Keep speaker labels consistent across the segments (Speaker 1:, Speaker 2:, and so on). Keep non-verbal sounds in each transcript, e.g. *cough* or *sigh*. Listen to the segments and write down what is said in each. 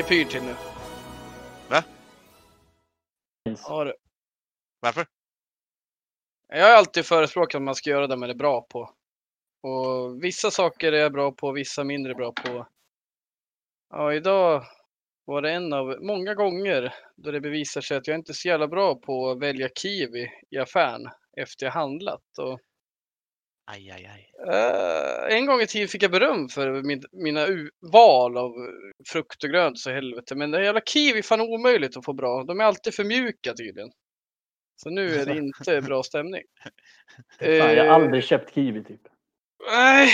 Speaker 1: ligger pyr till nu.
Speaker 2: Va?
Speaker 1: Ja, det.
Speaker 2: Varför?
Speaker 1: Jag har alltid förespråkat att man ska göra det man är bra på. Och vissa saker är jag bra på, vissa mindre bra på. Ja, idag var det en av många gånger då det bevisar sig att jag inte är så jävla bra på att välja kiwi i affären efter jag handlat. Och,
Speaker 2: Aj, aj, aj.
Speaker 1: eh, en gång i tiden fick jag beröm för min, mina val av frukt och grönt så helvete. Men det jävla kiwi är fan omöjligt att få bra. De är alltid för mjuka tydligen. Så nu är det inte bra stämning. *laughs*
Speaker 3: Fan, jag har
Speaker 1: Eh,
Speaker 3: aldrig köpt kiwi typ.
Speaker 1: Nej,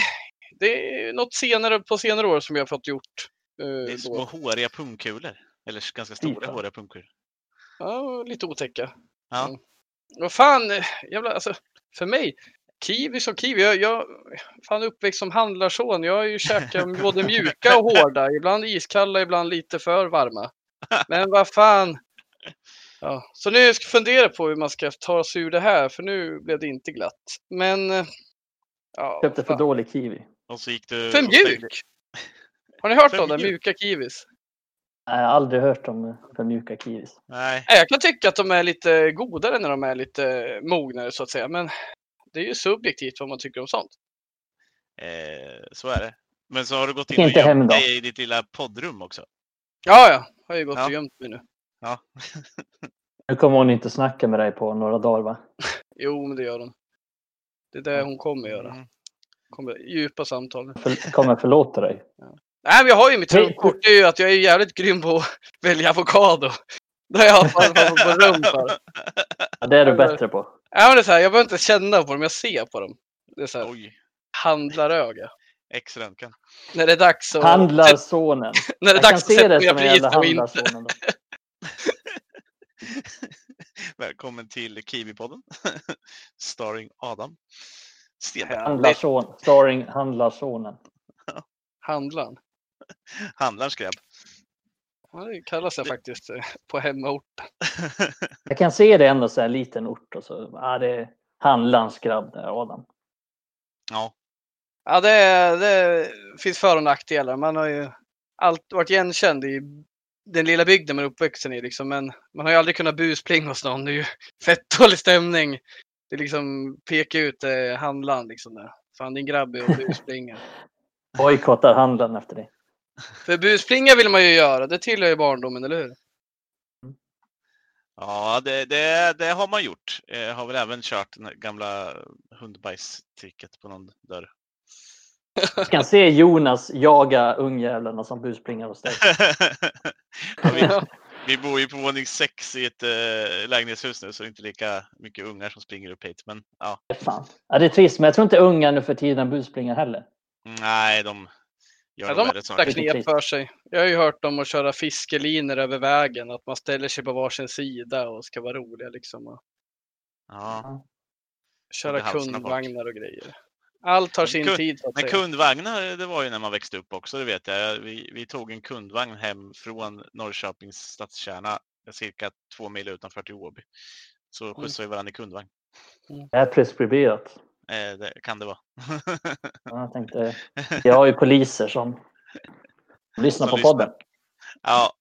Speaker 1: det är något senare på senare år som jag har fått gjort. eh,
Speaker 2: Det är
Speaker 1: då.
Speaker 2: små håriga pungkulor. Eller ganska stora håriga pungkulor.
Speaker 1: Ja, lite otäcka.
Speaker 2: Ja.
Speaker 1: Mm. Vad fan, jävla, alltså, för mig, kiwi som kiwi. Jag, jag fan uppväxt som handlarson. Jag har ju käkat både mjuka och hårda. Ibland iskalla, ibland lite för varma. Men vad fan. Ja, så nu ska jag fundera på hur man ska ta sig ur det här, för nu blev det inte glatt. Men... eh, Ja,
Speaker 3: Köpte för dålig kiwi.
Speaker 2: Och så gick du...
Speaker 1: för mjuk! Har ni hört
Speaker 2: För
Speaker 1: om det?
Speaker 2: mjuk?
Speaker 1: Mjuka kiwis?
Speaker 3: Nej, jag har aldrig hört om för mjuka kiwis.
Speaker 2: Nej.
Speaker 1: Nej, Jag kan tycka att de är lite godare när de är lite mognare så att säga. Men det är ju subjektivt vad man tycker om sånt.
Speaker 2: Eh, så är det. Men så har du gått in och
Speaker 3: Inte
Speaker 2: gömt dig i ditt lilla poddrum också.
Speaker 1: Ja, ja. Har ju gått
Speaker 2: Ja.
Speaker 1: och gömt mig nu.
Speaker 2: Ja.
Speaker 3: Nu kommer hon inte snacka med dig på några dagar va? *laughs*
Speaker 1: Jo, men det gör hon. Det är det hon kommer göra.
Speaker 2: Mm.
Speaker 1: Kommer djupa samtal.
Speaker 3: För, kommer förlåta dig. *laughs*
Speaker 1: Nej, men jag har ju mitt
Speaker 3: Hej.
Speaker 1: trumfkort. Det är ju att jag är jävligt grym på att *laughs* välja avokado. Det har jag fall fått beröm för.
Speaker 3: Ja, det är du bättre på.
Speaker 1: Ja, men det är så här, jag behöver inte känna på dem, jag ser på dem. Det är så här,
Speaker 2: Oj,
Speaker 1: handlaröga.
Speaker 2: X-röntgen.
Speaker 1: När det är dags att,
Speaker 3: Handlarsonen. *laughs*
Speaker 1: när det är
Speaker 3: Jag kan
Speaker 1: dags att
Speaker 3: se
Speaker 1: sätta
Speaker 3: det som en jävla
Speaker 1: priset och inte.
Speaker 3: handlarsonen. Då. *laughs*
Speaker 2: Välkommen till Kiwi-podden. *laughs* Starring Adam Stenberg.
Speaker 3: Handlarson. Starring Handlarsonen.
Speaker 1: Handlaren.
Speaker 2: Handlarns grabb.
Speaker 1: Det kallas jag faktiskt eh, på hemort. *laughs*
Speaker 3: Jag kan se det ändå så här liten ort och så. Ja, det är handlarns grabb där, Adam.
Speaker 2: ja,
Speaker 1: Ja, det, det finns för och nackdelar. Man har ju alltid varit igenkänd i den lilla bygden man är uppvuxen i. Liksom. Men man har ju aldrig kunnat busplinga hos någon. Det är ju *laughs* fett dålig stämning. Det är liksom peka ut eh, handlaren liksom där. Fan din grabb är och *laughs* busplingar.
Speaker 3: Bojkottar handlaren efter dig.
Speaker 1: För busplinga vill man ju göra. Det tillhör ju barndomen, eller hur?
Speaker 2: ja det, det, det har man gjort. Jag har väl även kört den gamla hundbajstricket på någon dörr.
Speaker 3: Jag kan se Jonas jaga ungjävlarna som busplingar hos *laughs* dig.
Speaker 2: ja, vi, vi bor ju på våning sex i ett äh, lägenhetshus nu så det är inte lika mycket ungar som springer upp hit. Men ja,
Speaker 3: Fan. Ja, det är trist, men jag tror inte unga nu för tiden busplingar heller.
Speaker 2: nej, de gör
Speaker 1: Ja, de har
Speaker 2: saker.
Speaker 1: knep för sig. Jag har ju hört dem att köra fiskeliner över vägen. Att man ställer sig på varsin sida och ska vara roliga liksom. Och
Speaker 2: Ja.
Speaker 1: köra
Speaker 2: folk.
Speaker 1: kundvagnar och grejer. Allt tar sin
Speaker 2: Kund-
Speaker 1: tid
Speaker 2: Men kundvagnar, det var ju när man växte upp också, det vet jag. Vi, vi tog en kundvagn hem från Norrköpings stadskärna, cirka två mil utanför till Åby. Så skjutsade vi varandra i kundvagn.
Speaker 3: Det är preskriberat.
Speaker 2: Eh, det kan det vara.
Speaker 3: Ja, Jag tänkte, *laughs* jag har ju poliser som lyssnar
Speaker 2: Som
Speaker 3: på
Speaker 2: lyssnar.
Speaker 3: podden.
Speaker 2: ja.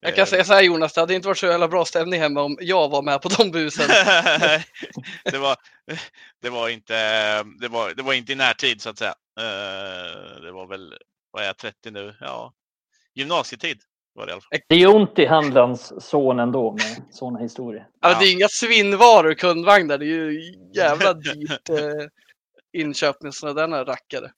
Speaker 1: Jag kan
Speaker 2: Eh,
Speaker 1: säga så här Jonas, det hade inte varit så jävla bra stämning hemma om jag var med på de busen. *laughs*
Speaker 2: det, var, det, var inte, det, var, det var inte i närtid så att säga. Eh, det var väl, vad är jag, 30 nu? Ja, gymnasietid var det i alla fall.
Speaker 3: Det är ju ont i handlarns son ändå med sådana historier.
Speaker 1: Alltså, det är inga svinnvaror kundvagnar, det är ju jävla *laughs* dyrt eh, inköp med sådana där rackare.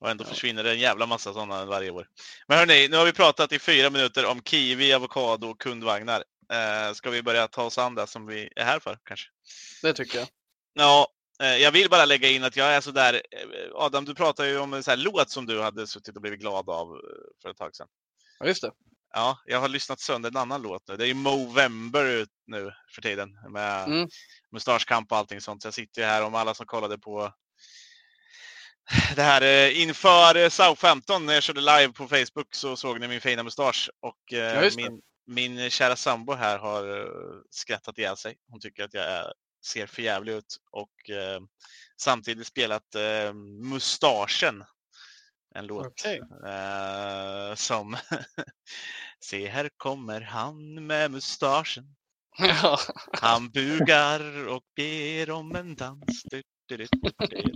Speaker 2: Och ändå
Speaker 1: Ja.
Speaker 2: försvinner det en jävla massa sådana varje år. Men hörni, nu har vi pratat i fyra minuter om kiwi, avokado och kundvagnar. Eh, ska vi börja ta oss an det som vi är här för kanske?
Speaker 1: Det tycker jag.
Speaker 2: Ja, eh, jag vill bara lägga in att jag är sådär. eh, Adam, du pratade ju om en sån här låt som du hade suttit och blivit glad av eh, för ett tag sedan.
Speaker 1: Ja, just det.
Speaker 2: Ja, jag har lyssnat sönder en annan låt nu. Det är ju Movember nu för tiden med
Speaker 1: Mm.
Speaker 2: mustaschkamp och allting sånt. Så jag sitter ju här om alla som kollade på det här eh, inför eh, Southampton när jag körde live på Facebook så såg ni min fina mustasch och eh,
Speaker 1: Ja,
Speaker 2: min, min kära sambo här har skrattat ihjäl sig. Hon tycker att jag är, ser för jävlig ut och eh, samtidigt spelat eh, Mustaschen. En låt
Speaker 1: Okej.
Speaker 2: eh, som *laughs* Se här kommer han med mustaschen.
Speaker 1: Ja.
Speaker 2: Han bugar och ber om en dans. Du, du, du.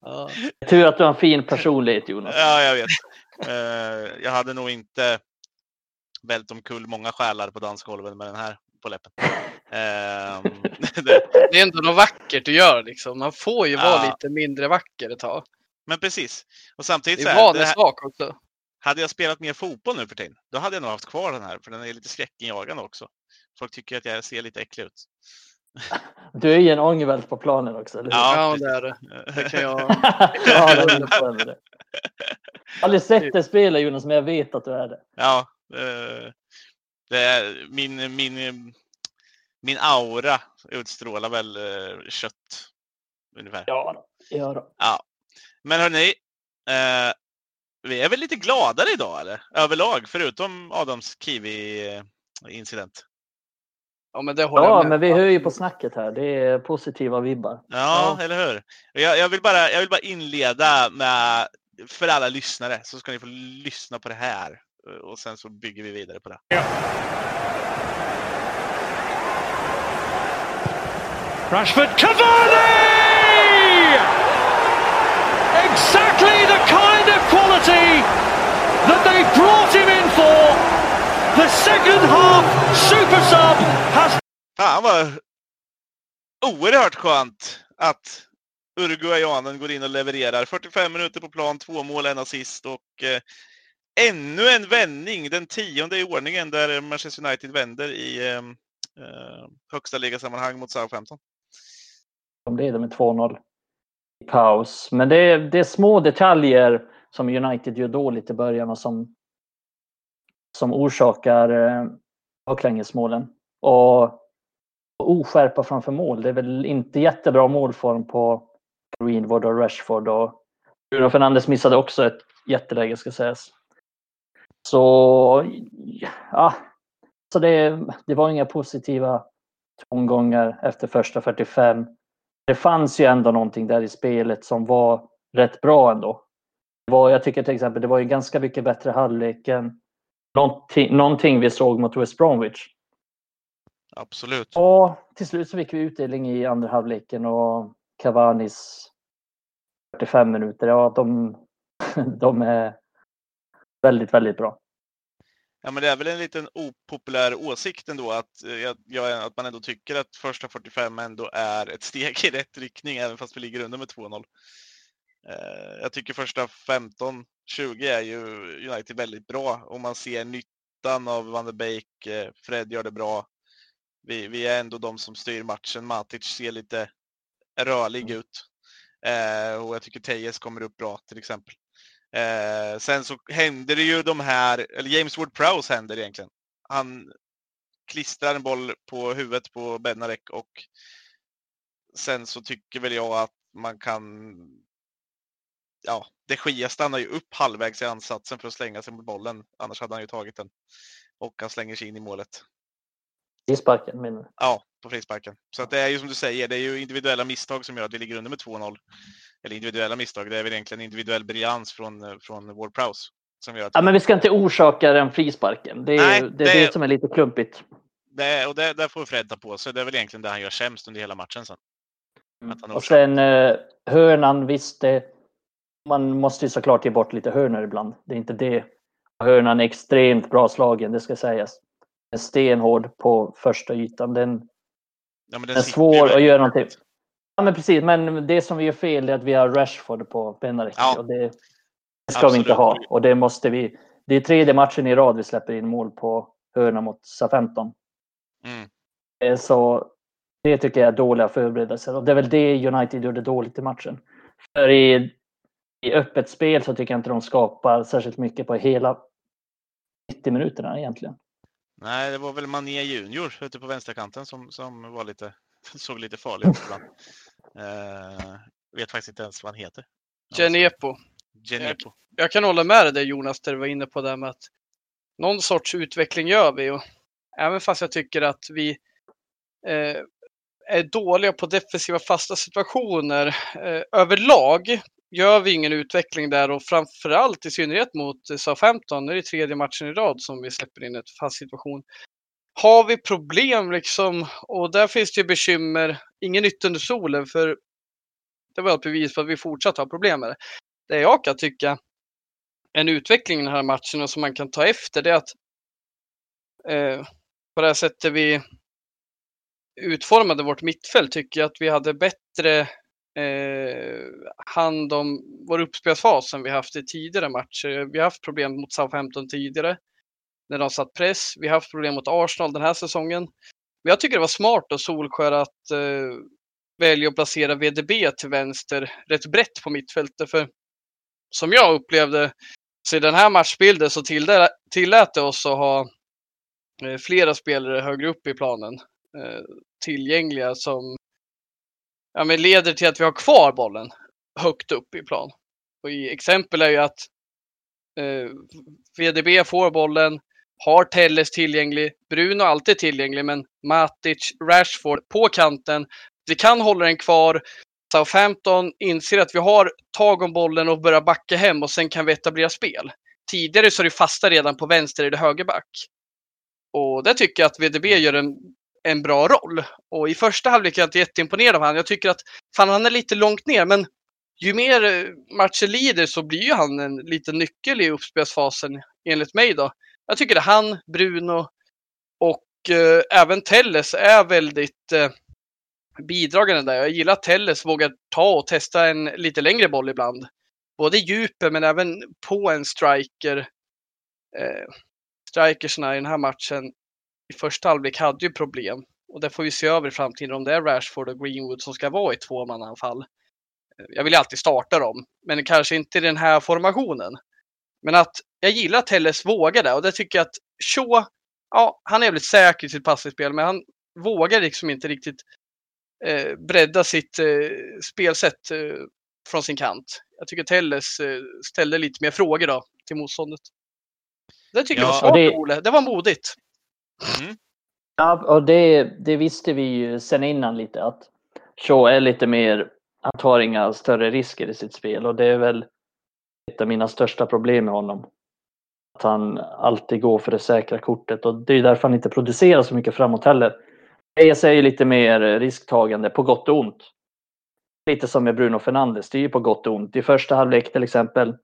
Speaker 1: Ja.
Speaker 3: Tur att du har en fin personlighet Jonas.
Speaker 2: Ja, jag vet. Eh, jag hade nog inte vält omkull många själar på dansgolven med den här på läppen. Ehm, *laughs* det,
Speaker 1: Det är ändå något vackert du gör liksom. Man får ju vara
Speaker 2: Ja.
Speaker 1: lite mindre vacker ett tag.
Speaker 2: men precis. Och samtidigt
Speaker 1: Det är vanesak också.
Speaker 2: Hade jag spelat mer fotboll nu för tiden, då hade jag nog haft kvar den här, för den är lite skräckinjagande också. Folk tycker att jag ser lite äcklig ut.
Speaker 3: Du är ju en ångervält på planen också, eller hur?
Speaker 2: Ja,
Speaker 1: Ja, det är det. Det kan jag... *laughs*
Speaker 3: ja, det är det. Aldrig sett dig spela Jonas, men jag vet att du är det.
Speaker 2: Ja, eh, det är min, min, min aura utstrålar väl eh, kött ungefär.
Speaker 3: Ja, då. ja då.
Speaker 2: Men hörni, eh, vi är väl lite gladare idag eller? Överlag, förutom Adams Kiwi-incident.
Speaker 1: Ja, men det
Speaker 3: Ja, men vi hör ju på snacket här. Det är positiva vibbar.
Speaker 2: Ja,
Speaker 1: Ja.
Speaker 2: eller hur? Jag, jag, vill bara, jag vill bara inleda med, för alla lyssnare, så ska ni få lyssna på det här. eh, Och sen så bygger vi vidare på det.
Speaker 4: Rashford Cavani! Exactly the kind of quality that they brought him in for. The second half super sub has
Speaker 2: Fan vad oerhört skönt att Uruguayanen går in och levererar. 45 minuter på plan, två mål, en assist och eh, ännu en vändning, den tionde i ordningen där Manchester United vänder i eh, eh, högsta ligasammanhang mot Southampton.
Speaker 3: De leder med 2-0 i paus. Men det är, det är små detaljer som United gör dåligt i början och som, som orsakar eh, baklängesmålen. Och, och oskärpa framför mål. Det är väl inte jättebra målform på Greenwood och Rashford. Och Bruno Fernandes missade också ett jätteläge ska sägas. Så ja, så det, det var inga positiva tongångar efter första 45 det fanns ju ändå någonting där i spelet som var rätt bra ändå. Det var, jag tycker till exempel det var ju ganska mycket bättre halvlek än någonting, någonting vi såg mot West Bromwich.
Speaker 2: Absolut.
Speaker 3: Och till slut så fick vi utdelning i andra halvleken och Cavanis 45 minuter, ja de, *laughs* de är väldigt, väldigt bra.
Speaker 2: Ja, men det är väl en liten opopulär åsikt ändå att, eh, jag, att man ändå tycker att första 45 ändå är ett steg i rätt riktning även fast vi ligger under med 2-0. Eh, jag tycker första 15-20 är ju United väldigt bra och man ser nyttan av Van de Beek. eh, Fred gör det bra. Vi, vi är ändå de som styr matchen. Matic ser lite rörlig ut. Eh, och jag tycker Tejes kommer upp bra till exempel. Eh, sen så händer det ju de här, eller James Ward-Prowse händer egentligen. Han klistrar en boll på huvudet på Bednarek och sen så tycker väl jag att man kan Ja, de Gia stannar ju upp halvvägs i ansatsen för att slänga sig mot bollen. Annars hade han ju tagit den. Och han slänger sig in i målet.
Speaker 3: I sparken menar du?
Speaker 2: Ja, på frisparken. Så att det är ju som du säger, det är ju individuella misstag som gör att vi ligger under med 2-0. Eller individuella misstag, det är väl egentligen individuell briljans från, eh, från Ward Prowse. Som gör att
Speaker 3: Ja, men vi ska inte orsaka den frisparken. Det är
Speaker 2: Nej,
Speaker 3: det, är
Speaker 2: det-
Speaker 3: det som är lite klumpigt.
Speaker 2: det, och det, där får Fred ta på sig. Det är väl egentligen det han gör sämst under hela matchen sen. Han
Speaker 3: Och sen eh, hörnan, visst, det, man måste ju såklart ge bort lite hörnor ibland. Det är inte det. Hörnan är extremt bra slagen, det ska sägas. Den är stenhård på första ytan. Den,
Speaker 2: Ja, men
Speaker 3: den är svår att göra någonting. Ja, men precis. Men det som vi gör fel är att vi har Rashford på Benarek.
Speaker 2: Ja.
Speaker 3: Och det ska vi inte
Speaker 2: Absolut.
Speaker 3: ha. Och det måste vi. Det är tredje matchen i rad vi släpper in mål på hörna mot SA-15.
Speaker 2: Mm.
Speaker 3: Eh, Så det tycker jag är dåliga förberedelser. Och det är väl det United gjorde dåligt i matchen. För i, i öppet spel så tycker jag inte de skapar särskilt mycket på hela 90 minuterna egentligen.
Speaker 2: Nej, det var väl Mané Junior ute på vänsterkanten som, som var lite, *laughs* såg lite farlig ut ibland. Eh, vet faktiskt inte ens vad han heter.
Speaker 1: Genepo.
Speaker 2: Genepo.
Speaker 1: Jag kan hålla med dig Jonas, där du var inne på det med att någon sorts utveckling gör vi. Och även fast jag tycker att vi eh, är dåliga på defensiva fasta situationer eh, överlag gör vi ingen utveckling där och framförallt i synnerhet mot Southampton, nu är det tredje matchen i rad som vi släpper in ett fast situation. Har vi problem liksom och där finns det ju bekymmer, ingen nytt under solen för det var ett bevis på att vi fortsatt har problem med det. Det jag kan tycka en utveckling i den här matchen och som man kan ta efter det är att eh, på det här sättet vi utformade vårt mittfält tycker jag att vi hade bättre eh, hand om vår uppspelsfas än vi haft i tidigare matcher. Vi har haft problem mot Southampton tidigare när de satt press. Vi har haft problem mot Arsenal den här säsongen. Men jag tycker det var smart av Solskär att eh, välja att placera VDB till vänster rätt brett på mittfältet. För som jag upplevde så i den här matchbilden så tillät det oss att ha eh, flera spelare högre upp i planen eh, tillgängliga som ja, men leder till att vi har kvar bollen högt upp i plan. Och i exempel är ju att eh, VDB får bollen, har Telles tillgänglig, Bruno alltid tillgänglig, men Matic, Rashford på kanten. Vi kan hålla den kvar. Southampton inser att vi har tag om bollen och börjar backa hem och sen kan vi etablera spel. Tidigare så är det fasta redan på vänster eller högerback. Och där tycker jag att VDB gör en en bra roll. Och i första halvlek är jag inte jätteimponerad av honom. Jag tycker att fan, han är lite långt ner, men ju mer matchen matcher lider så blir ju han en liten nyckel i uppspelsfasen enligt mig då. Jag tycker att han, Bruno och eh, även Telles är väldigt eh, bidragande där. Jag gillar att Telles vågar ta och testa en lite längre boll ibland. Både i djupet men även på en striker. Eh, strikersna i den här matchen i första halvlek hade ju problem. Och det får vi se över i framtiden om det är Rashford och Greenwood som ska vara i tvåmannaanfall. Jag vill ju alltid starta dem, men kanske inte i den här formationen. Men att jag gillar att Telles vågar det och det tycker jag att Shaw, ja, han är väldigt säker i sitt passningsspel, men han vågar liksom inte riktigt eh, bredda sitt eh, spelsätt eh, från sin kant. Jag tycker Telles eh, ställde lite mer frågor då till motståndet. Det tycker ja, jag var smart, det... Ole. Det var modigt.
Speaker 3: Mm. Ja, och det, det visste vi ju sen innan lite att Shaw är lite mer, han tar inga större risker i sitt spel och det är väl ett av mina största problem med honom. Att han alltid går för det säkra kortet och det är därför han inte producerar så mycket framåt heller. ES är ju lite mer risktagande på gott och ont. Lite som med Bruno Fernandes, det är ju på gott och ont. I första halvlek till exempel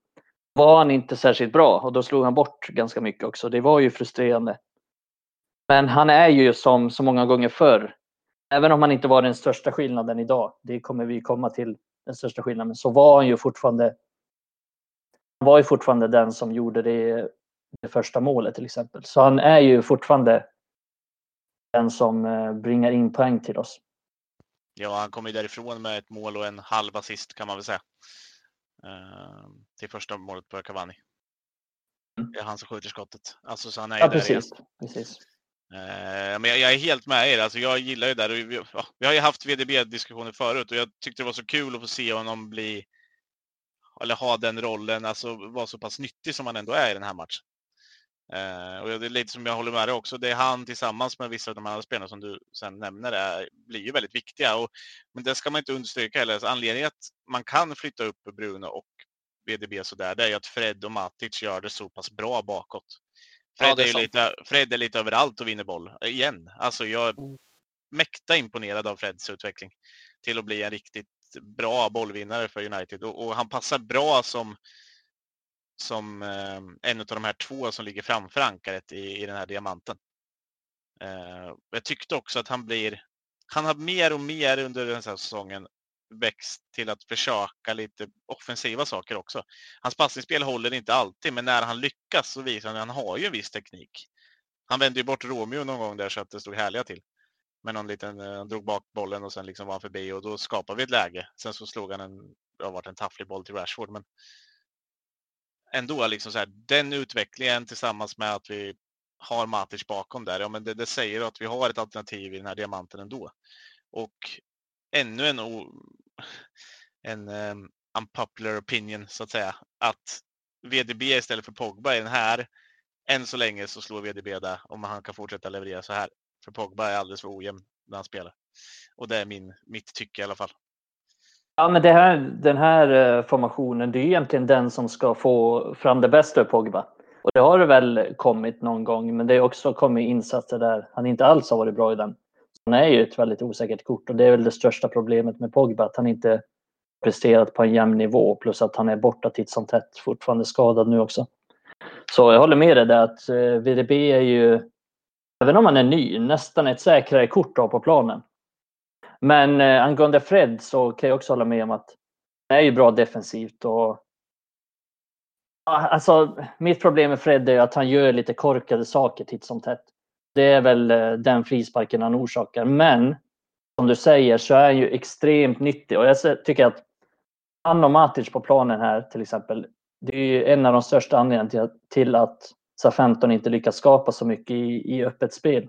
Speaker 3: var han inte särskilt bra och då slog han bort ganska mycket också. Det var ju frustrerande. Men han är ju som så många gånger förr, även om han inte var den största skillnaden idag, det kommer vi komma till, den största skillnaden, så var han ju fortfarande var ju fortfarande den som gjorde det, det första målet till exempel. Så han är ju fortfarande den som eh, bringar in poäng till oss.
Speaker 2: Ja, han kommer ju därifrån med ett mål och en halv assist kan man väl säga. Uh, till första målet på Cavani. Mm. Det är han som skjuter skottet. Alltså, så han är
Speaker 3: ja, precis. precis.
Speaker 2: Eh, men jag, jag, är helt med er. Alltså, jag gillar ju det. Vi, ja, vi har ju haft VDB-diskussioner förut och jag tyckte det var så kul att få se honom bli eller ha den rollen, alltså vara så pass nyttig som han ändå är i den här matchen. Eh, och det är lite som jag håller med dig också. Det är han tillsammans med vissa av de andra spelarna som du sen nämner är, blir ju väldigt viktiga. Och, men det ska man inte understryka heller. Alltså, anledningen att man kan flytta upp Bruno och VDB så där, det är ju att Fred och Matic gör det så pass bra bakåt. Fred, ja, är, är lite, Fred är lite överallt och vinner boll igen. Alltså jag är mm. mäkta imponerad av Freds utveckling till att bli en riktigt bra bollvinnare för United och, och han passar bra som som eh, en av de här två som ligger framför ankaret i, i den här diamanten. Eh, jag tyckte också att han blir, han har mer och mer under den här säsongen växt till att försöka lite offensiva saker också. Hans passningsspel håller inte alltid, men när han lyckas så visar han att han har ju en viss teknik. Han vände ju bort Romeo någon gång där så att det stod härliga till. Med någon liten, han drog bak bollen och sen liksom var han förbi och då skapade vi ett läge. Sen så slog han en, det har varit en tafflig boll till Rashford, men ändå liksom så här, den utvecklingen tillsammans med att vi har Matic bakom där, ja men det, det säger att vi har ett alternativ i den här diamanten ändå. Och ännu en, en um, unpopular opinion så att säga. Att VDB istället för Pogba i den här. Än så länge så slår VDB där om han kan fortsätta leverera så här. För Pogba är alldeles för ojämn när han spelar. Och det är min, mitt tycke i alla fall.
Speaker 3: Ja, men det här, den här eh, formationen, det är egentligen den som ska få fram det bästa ur Pogba. Och det har det väl kommit någon gång, men det har också kommit insatser där han inte alls har varit bra i den. Han är ju ett väldigt osäkert kort och det är väl det största problemet med Pogba, att han inte presterat på en jämn nivå plus att han är borta titt som tätt, fortfarande skadad nu också. Så jag håller med dig där att eh, VDB är ju, även om han är ny, nästan ett säkrare kort att ha på planen. Men eh, angående Fred så kan jag också hålla med om att han är ju bra defensivt och Alltså, mitt problem med Fred är att han gör lite korkade saker titt som tätt. Det är väl eh, den frisparken han orsakar. Men som du säger så är han ju extremt nyttig och jag tycker att han och Matic på planen här till exempel. Det är ju en av de största anledningarna till att, till att SA-15 inte lyckats skapa så mycket i, i öppet spel.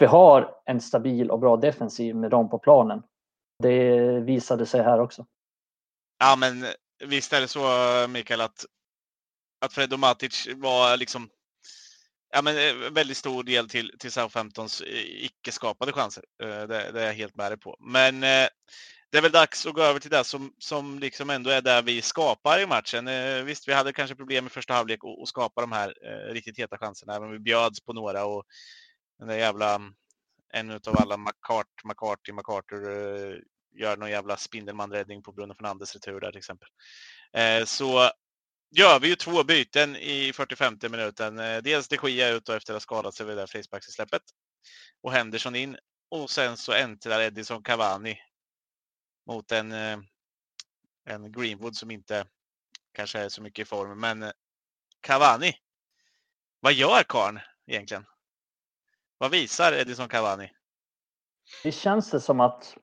Speaker 3: Vi har en stabil och bra defensiv med dem på planen. Det visade sig här också.
Speaker 2: Ja, men visst är det så Mikael att, att Fred Matic var liksom ja, men eh, väldigt stor del till, till Southamptons eh, icke skapade chanser. Eh, det, det, är jag helt med dig på. Men det är väl dags att gå över till det som, som liksom ändå är där vi skapar i matchen. Eh, visst, vi hade kanske problem i första halvlek att skapa de här eh, riktigt heta chanserna, även om vi bjöds på några och den där jävla en av alla McCart, McCarty, McCarter eh, gör någon jävla Spindelman-räddning på Bruno Fernandes retur där till exempel. Eh, så gör vi ju två byten i 45 minuten. Eh, dels de Gia ut efter att ha skadat sig vid det där frisparkssläppet och Henderson in och sen så äntrar Edison Cavani mot en, eh, en Greenwood som inte kanske är så mycket i form. Men Cavani, vad gör karn egentligen? Vad visar Edison Cavani?
Speaker 3: Det känns det som att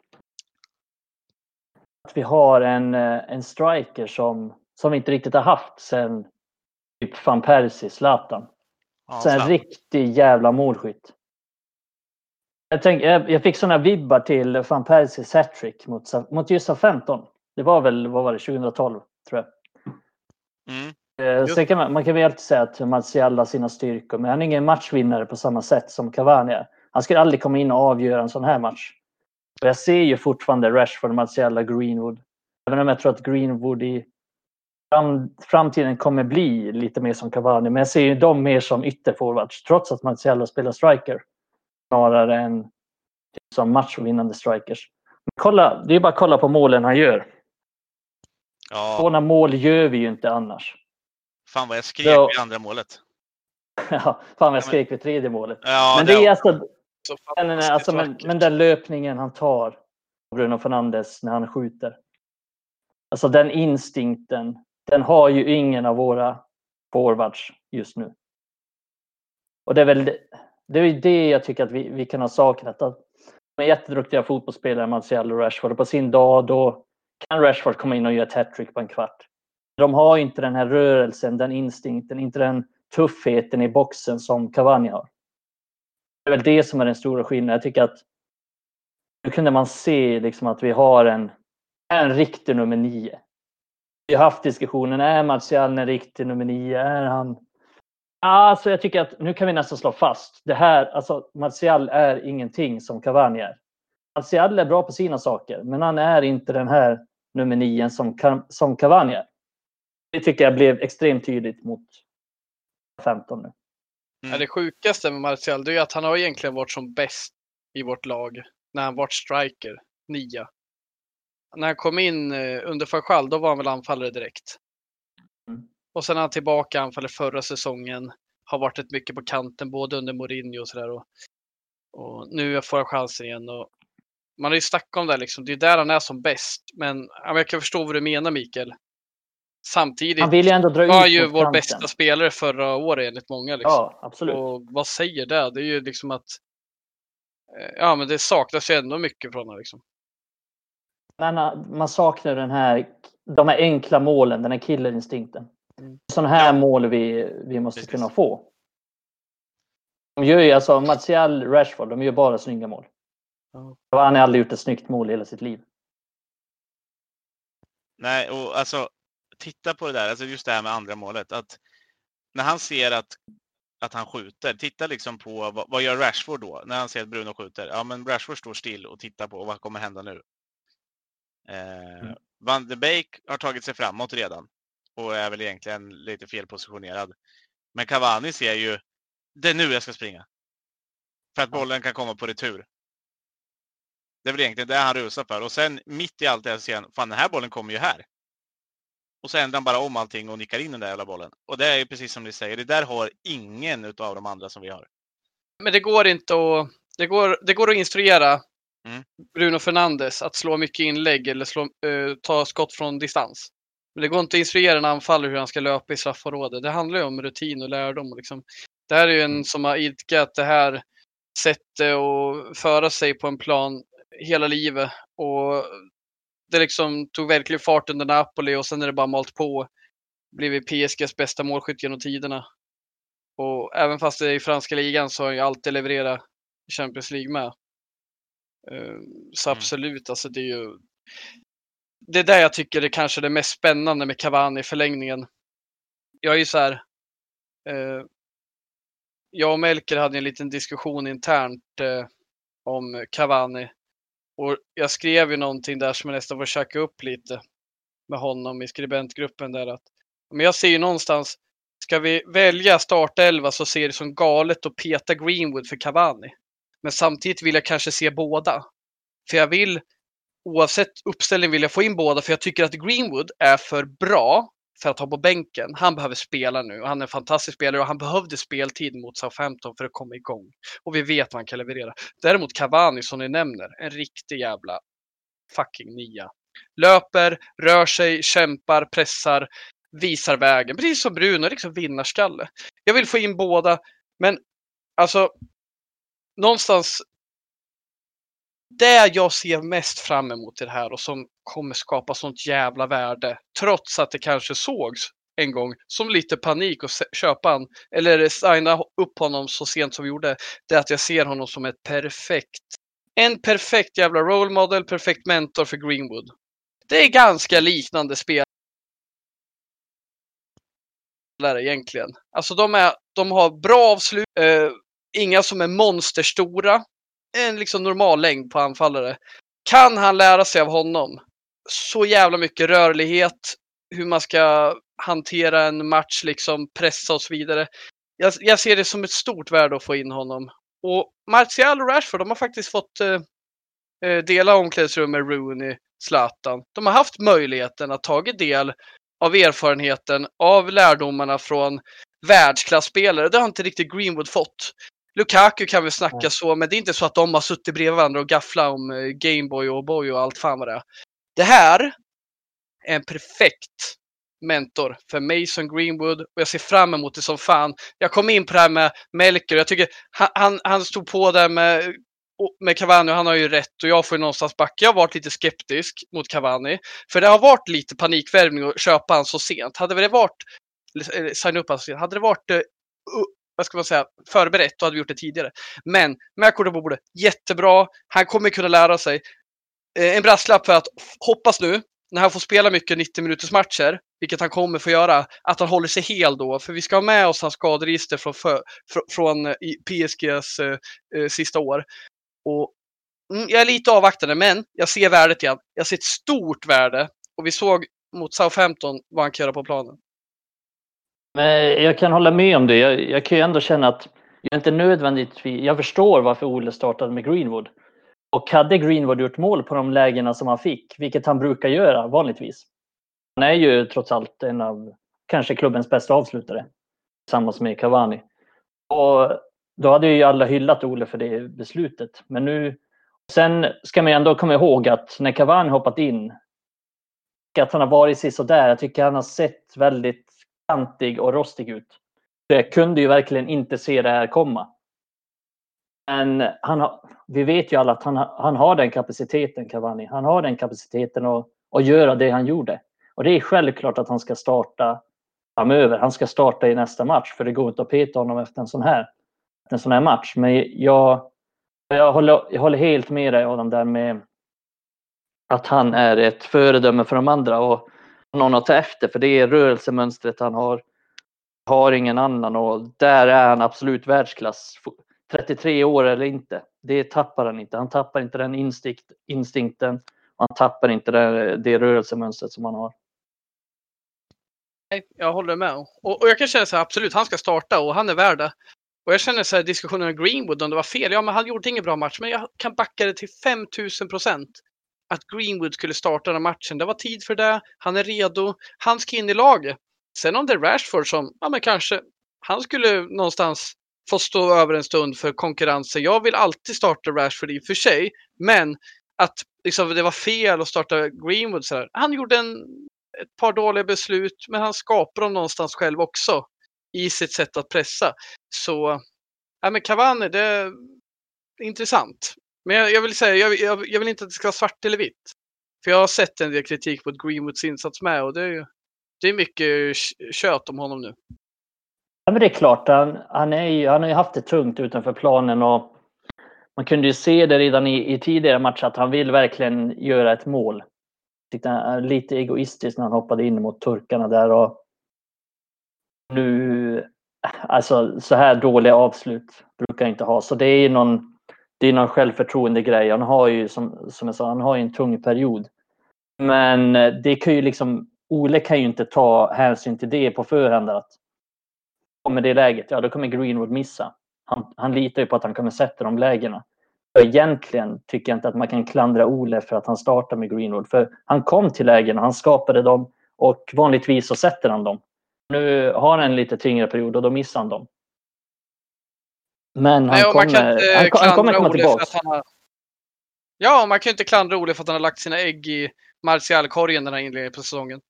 Speaker 3: att vi har en, eh, en striker som, som vi inte riktigt har haft sen typ van Persie, Zlatan. Ja, en riktig jävla målskytt. Jag, tänk, jag, jag fick sådana vibbar till van Persies hattrick mot, mot just 15. Det var väl, vad var det, 2012 tror jag. Mm. Eh, sen kan man, man kan väl alltid säga att Martial har sina styrkor, men han är ingen matchvinnare på samma sätt som Cavani är. Han skulle aldrig komma in och avgöra en sån här match. Och jag ser ju fortfarande Rashford, Martial Greenwood. Även om jag tror att Greenwood i fram, framtiden kommer bli lite mer som Cavani. Men jag ser ju dem mer som ytterforwards trots att Martial spelar striker. Snarare än som matchvinnande strikers. Kolla, det är bara att kolla på målen han gör. Ja. Sådana mål gör vi ju inte annars.
Speaker 2: Fan vad jag skrek ja. vid andra målet. *laughs*
Speaker 3: ja, fan vad jag skrek vid tredje målet. Ja, men det, det är alltså, men, alltså, men, men den löpningen han tar, Bruno Fernandes, när han skjuter. Alltså den instinkten, den har ju ingen av våra forwards just nu. Och det är väl det, är det jag tycker att vi, vi kan ha saknat. Att de är jätteduktiga fotbollsspelare, Martial och Rashford. Och på sin dag då kan Rashford komma in och göra ett hattrick på en kvart. De har inte den här rörelsen, den instinkten, inte den tuffheten i boxen som Cavani har. Det är väl det som är den stora skillnaden. Jag tycker att nu kunde man se liksom att vi har en, en riktig nummer nio. Vi har haft diskussionen, är Martial en riktig nummer nio? Är han... Alltså jag tycker att nu kan vi nästan slå fast det här, alltså Martial är ingenting som Cavani är. Martial är bra på sina saker, men han är inte den här nummer nio som, som Cavani är. Det tycker jag blev extremt tydligt mot 15 nu.
Speaker 1: Mm. Det sjukaste med Martial är att han har egentligen varit som bäst i vårt lag när han varit striker, nia. När han kom in eh, under Fajal, då var han väl anfallare direkt. Mm. Och sen är han tillbaka anfallare förra säsongen. Har varit ett mycket på kanten både under Mourinho och sådär. Och, och nu får han chansen igen. Och man har ju snackat om det liksom. Det är där han är som bäst. Men jag kan förstå vad du menar Mikael. Samtidigt
Speaker 3: han vill ju ändå dra
Speaker 1: var ju vår kanten. bästa spelare förra året enligt många. Liksom.
Speaker 3: Ja, absolut.
Speaker 1: Och vad säger det? Det är ju liksom att eh, ja, men det saknas ju ändå mycket från honom. Liksom.
Speaker 3: Men eh, man saknar den här, de här enkla målen, den här killerinstinkten. Sådana här mål vi, vi måste Precis. kunna få. De gör ju alltså, Martial, Rashford, de gör bara snygga mål. Han har aldrig gjort ett snyggt mål i hela sitt liv.
Speaker 2: Nej, och alltså titta på det där, alltså just det här med andra målet. Att när han ser att, att han skjuter, titta liksom på vad, vad gör Rashford då? När han ser att Bruno skjuter. Ja, men Rashford står still och tittar på vad kommer hända nu? Eh,
Speaker 3: Mm.
Speaker 2: Van de Beek har tagit sig framåt redan och är väl egentligen lite felpositionerad. Men Cavani ser ju, det är nu jag ska springa. För att bollen kan komma på retur. Det är väl egentligen det han rusar för. Och sen mitt i allt det här ser han, fan den här bollen kommer ju här. Och så ändrar han bara om allting och nickar in den där jävla bollen. Och det är ju precis som ni säger, det där har ingen utav de andra som vi har.
Speaker 1: Men det går inte att... Det går, det går att instruera
Speaker 2: Mm.
Speaker 1: Bruno Fernandes att slå mycket inlägg eller slå, eh, ta skott från distans. Men det går inte att instruera en anfallare hur han ska löpa i straffområdet. Det handlar ju om rutin och lärdom. Och liksom. Det här är ju en som har idkat det här sättet att föra sig på en plan hela livet. Och det liksom tog verkligen fart under Napoli och sen är det bara malt på. Blivit PSGs bästa målskytt genom tiderna. Och även fast det är i franska ligan så har han ju alltid levererat i Champions League med. Eh, Så
Speaker 2: Mm.
Speaker 1: absolut, alltså det är ju... Det är där jag tycker det kanske är det mest spännande med Cavani i förlängningen. Jag är ju så här... Eh, jag och Melker hade en liten diskussion internt eh, om Cavani. Och jag skrev ju någonting där som jag nästan får käka upp lite med honom i skribentgruppen där att men jag ser ju någonstans, ska vi välja startelva så ser det som galet att peta Greenwood för Cavani. Men samtidigt vill jag kanske se båda. För jag vill, oavsett uppställning vill jag få in båda för jag tycker att Greenwood är för bra för att ha på bänken. Han behöver spela nu och han är en fantastisk spelare och han behövde speltid mot Southampton för att komma igång. Och vi vet vad han kan leverera. Däremot Cavani som ni nämner, en riktig jävla fucking nia. Löper, rör sig, kämpar, pressar, visar vägen. Precis som Bruno, liksom vinnarskalle. Jag vill få in båda, men alltså någonstans det jag ser mest fram emot i det här och som kommer skapa sånt jävla värde, trots att det kanske sågs en gång som lite panik att köpa han eller signa upp honom så sent som vi gjorde, det är att jag ser honom som ett perfekt, en perfekt jävla role model, perfekt mentor för Greenwood. Det är ganska liknande spel egentligen. Alltså de, är, de har bra avslut, eh, inga som är monsterstora, en liksom normal längd på anfallare. Kan han lära sig av honom så jävla mycket rörlighet, hur man ska hantera en match, liksom pressa och så vidare. Jag, jag ser det som ett stort värde att få in honom. Och Martial och Rashford, de har faktiskt fått eh, eh dela omklädningsrum med Rooney, Zlatan. De har haft möjligheten att tagit del av erfarenheten, av lärdomarna från världsklasspelare. Det har inte riktigt Greenwood fått. Lukaku kan vi snacka så, men det är inte så att de har suttit bredvid varandra och gafflat om eh, Gameboy och Boy och allt fan vad det är. Det här är en perfekt mentor för Mason Greenwood och jag ser fram emot det som fan. Jag kom in på det här med Melker jag tycker han, han, han stod på där med, med Cavani och han har ju rätt och jag får ju någonstans backa. Jag har varit lite skeptisk mot Cavani för det har varit lite panikvärvning att köpa han så sent. Hade det varit, eller signa upp han så sent, hade det varit eh, vad ska man säga, förberett, då hade vi gjort det tidigare. Men med kortet på bordet, jättebra. Han kommer kunna lära sig. Eh, en brasklapp för att hoppas nu, när han får spela mycket 90 minuters matcher, vilket han kommer få göra, att han håller sig hel då. För vi ska ha med oss hans skaderegister från, för, fr- från eh, PSGs eh, eh, sista år. Och mm, jag är lite avvaktande, men jag ser värdet igen. Jag ser ett stort värde. Och vi såg mot Southampton vad han kan göra på planen.
Speaker 3: Men jag kan hålla med om det. Jag, jag kan ju ändå känna att jag inte nödvändigtvis... Jag förstår varför Ole startade med Greenwood. Och hade Greenwood gjort mål på de lägena som han fick, vilket han brukar göra vanligtvis. Han är ju trots allt en av kanske klubbens bästa avslutare. Tillsammans med Cavani. Och då hade ju alla hyllat Ole för det beslutet. Men nu... Sen ska man ju ändå komma ihåg att när Cavani hoppat in, att han har varit sisådär. Jag tycker han har sett väldigt kantig och rostig ut. Så jag kunde ju verkligen inte se det här komma. Men han har, vi vet ju alla att han, har- han har den kapaciteten, Cavani. Han har den kapaciteten att, att göra det han gjorde. Och det är självklart att han ska starta framöver. Han ska starta i nästa match, för det går inte att peta honom efter en sån här, en sån här match. Men jag, jag, håller, jag håller helt med dig Adam där med att han är ett föredöme för de andra och någon att ta efter, för det är rörelsemönstret han har. Har ingen annan och där är han absolut världsklass. 33 år eller inte, det tappar han inte. Han tappar inte den instinkt, instinkten. Han tappar inte det, det rörelsemönstret som han har.
Speaker 1: Nej, jag håller med. Och, och jag kan känna så här, absolut, han ska starta och han är värd det. Och jag känner så här diskussionen med Greenwood om det var fel. Ja, men han gjorde ingen bra match, men jag kan backa det till 5000 procent. Att Greenwood skulle starta den matchen. Det var tid för det. Han är redo. Han ska in i laget. Sen om det är Rashford som, ja men kanske, han skulle någonstans få stå över en stund för konkurrensen. Jag vill alltid starta Rashford i och för sig, men att liksom, det var fel att starta Greenwood. sådär. Han gjorde en, ett par dåliga beslut, men han skapar dem någonstans själv också i sitt sätt att pressa. Så ja, men Cavani, det är intressant. Men jag, jag vill säga, jag, jag, jag, vill inte att det ska vara svart eller vitt. För jag har sett en del kritik mot Greenwoods insats med och det är, det är mycket kött om honom nu.
Speaker 3: Ja, men det är klart, han, han, är ju, han har ju haft det tungt utanför planen och man kunde ju se det redan i, i tidigare matcher att han vill verkligen göra ett mål. Tyckte han är lite egoistisk när han hoppade in mot turkarna där och nu, alltså så här dåliga avslut brukar jag inte ha. Så det är ju någon, det är någon självförtroende grej. Han har ju som, som jag sa, han har ju en tung period. Men eh, det kan ju liksom, Ole kan ju inte ta hänsyn till det på förhand. Att kommer det läget, ja då kommer Greenwood missa. Han, han litar ju på att han kommer sätta de lägena. Och egentligen tycker jag inte att man kan klandra Ole för att han startar med Greenwood. För han kom till lägena, han skapade dem och vanligtvis så sätter han dem. Nu har han en lite tyngre period och då missar han dem. Men han, Nej, kommer, han, han kommer komma tillbaka. Har...
Speaker 1: Ja, man kan inte klandra Ole för att han har lagt sina ägg i Martial-korgen den här inledningen på säsongen.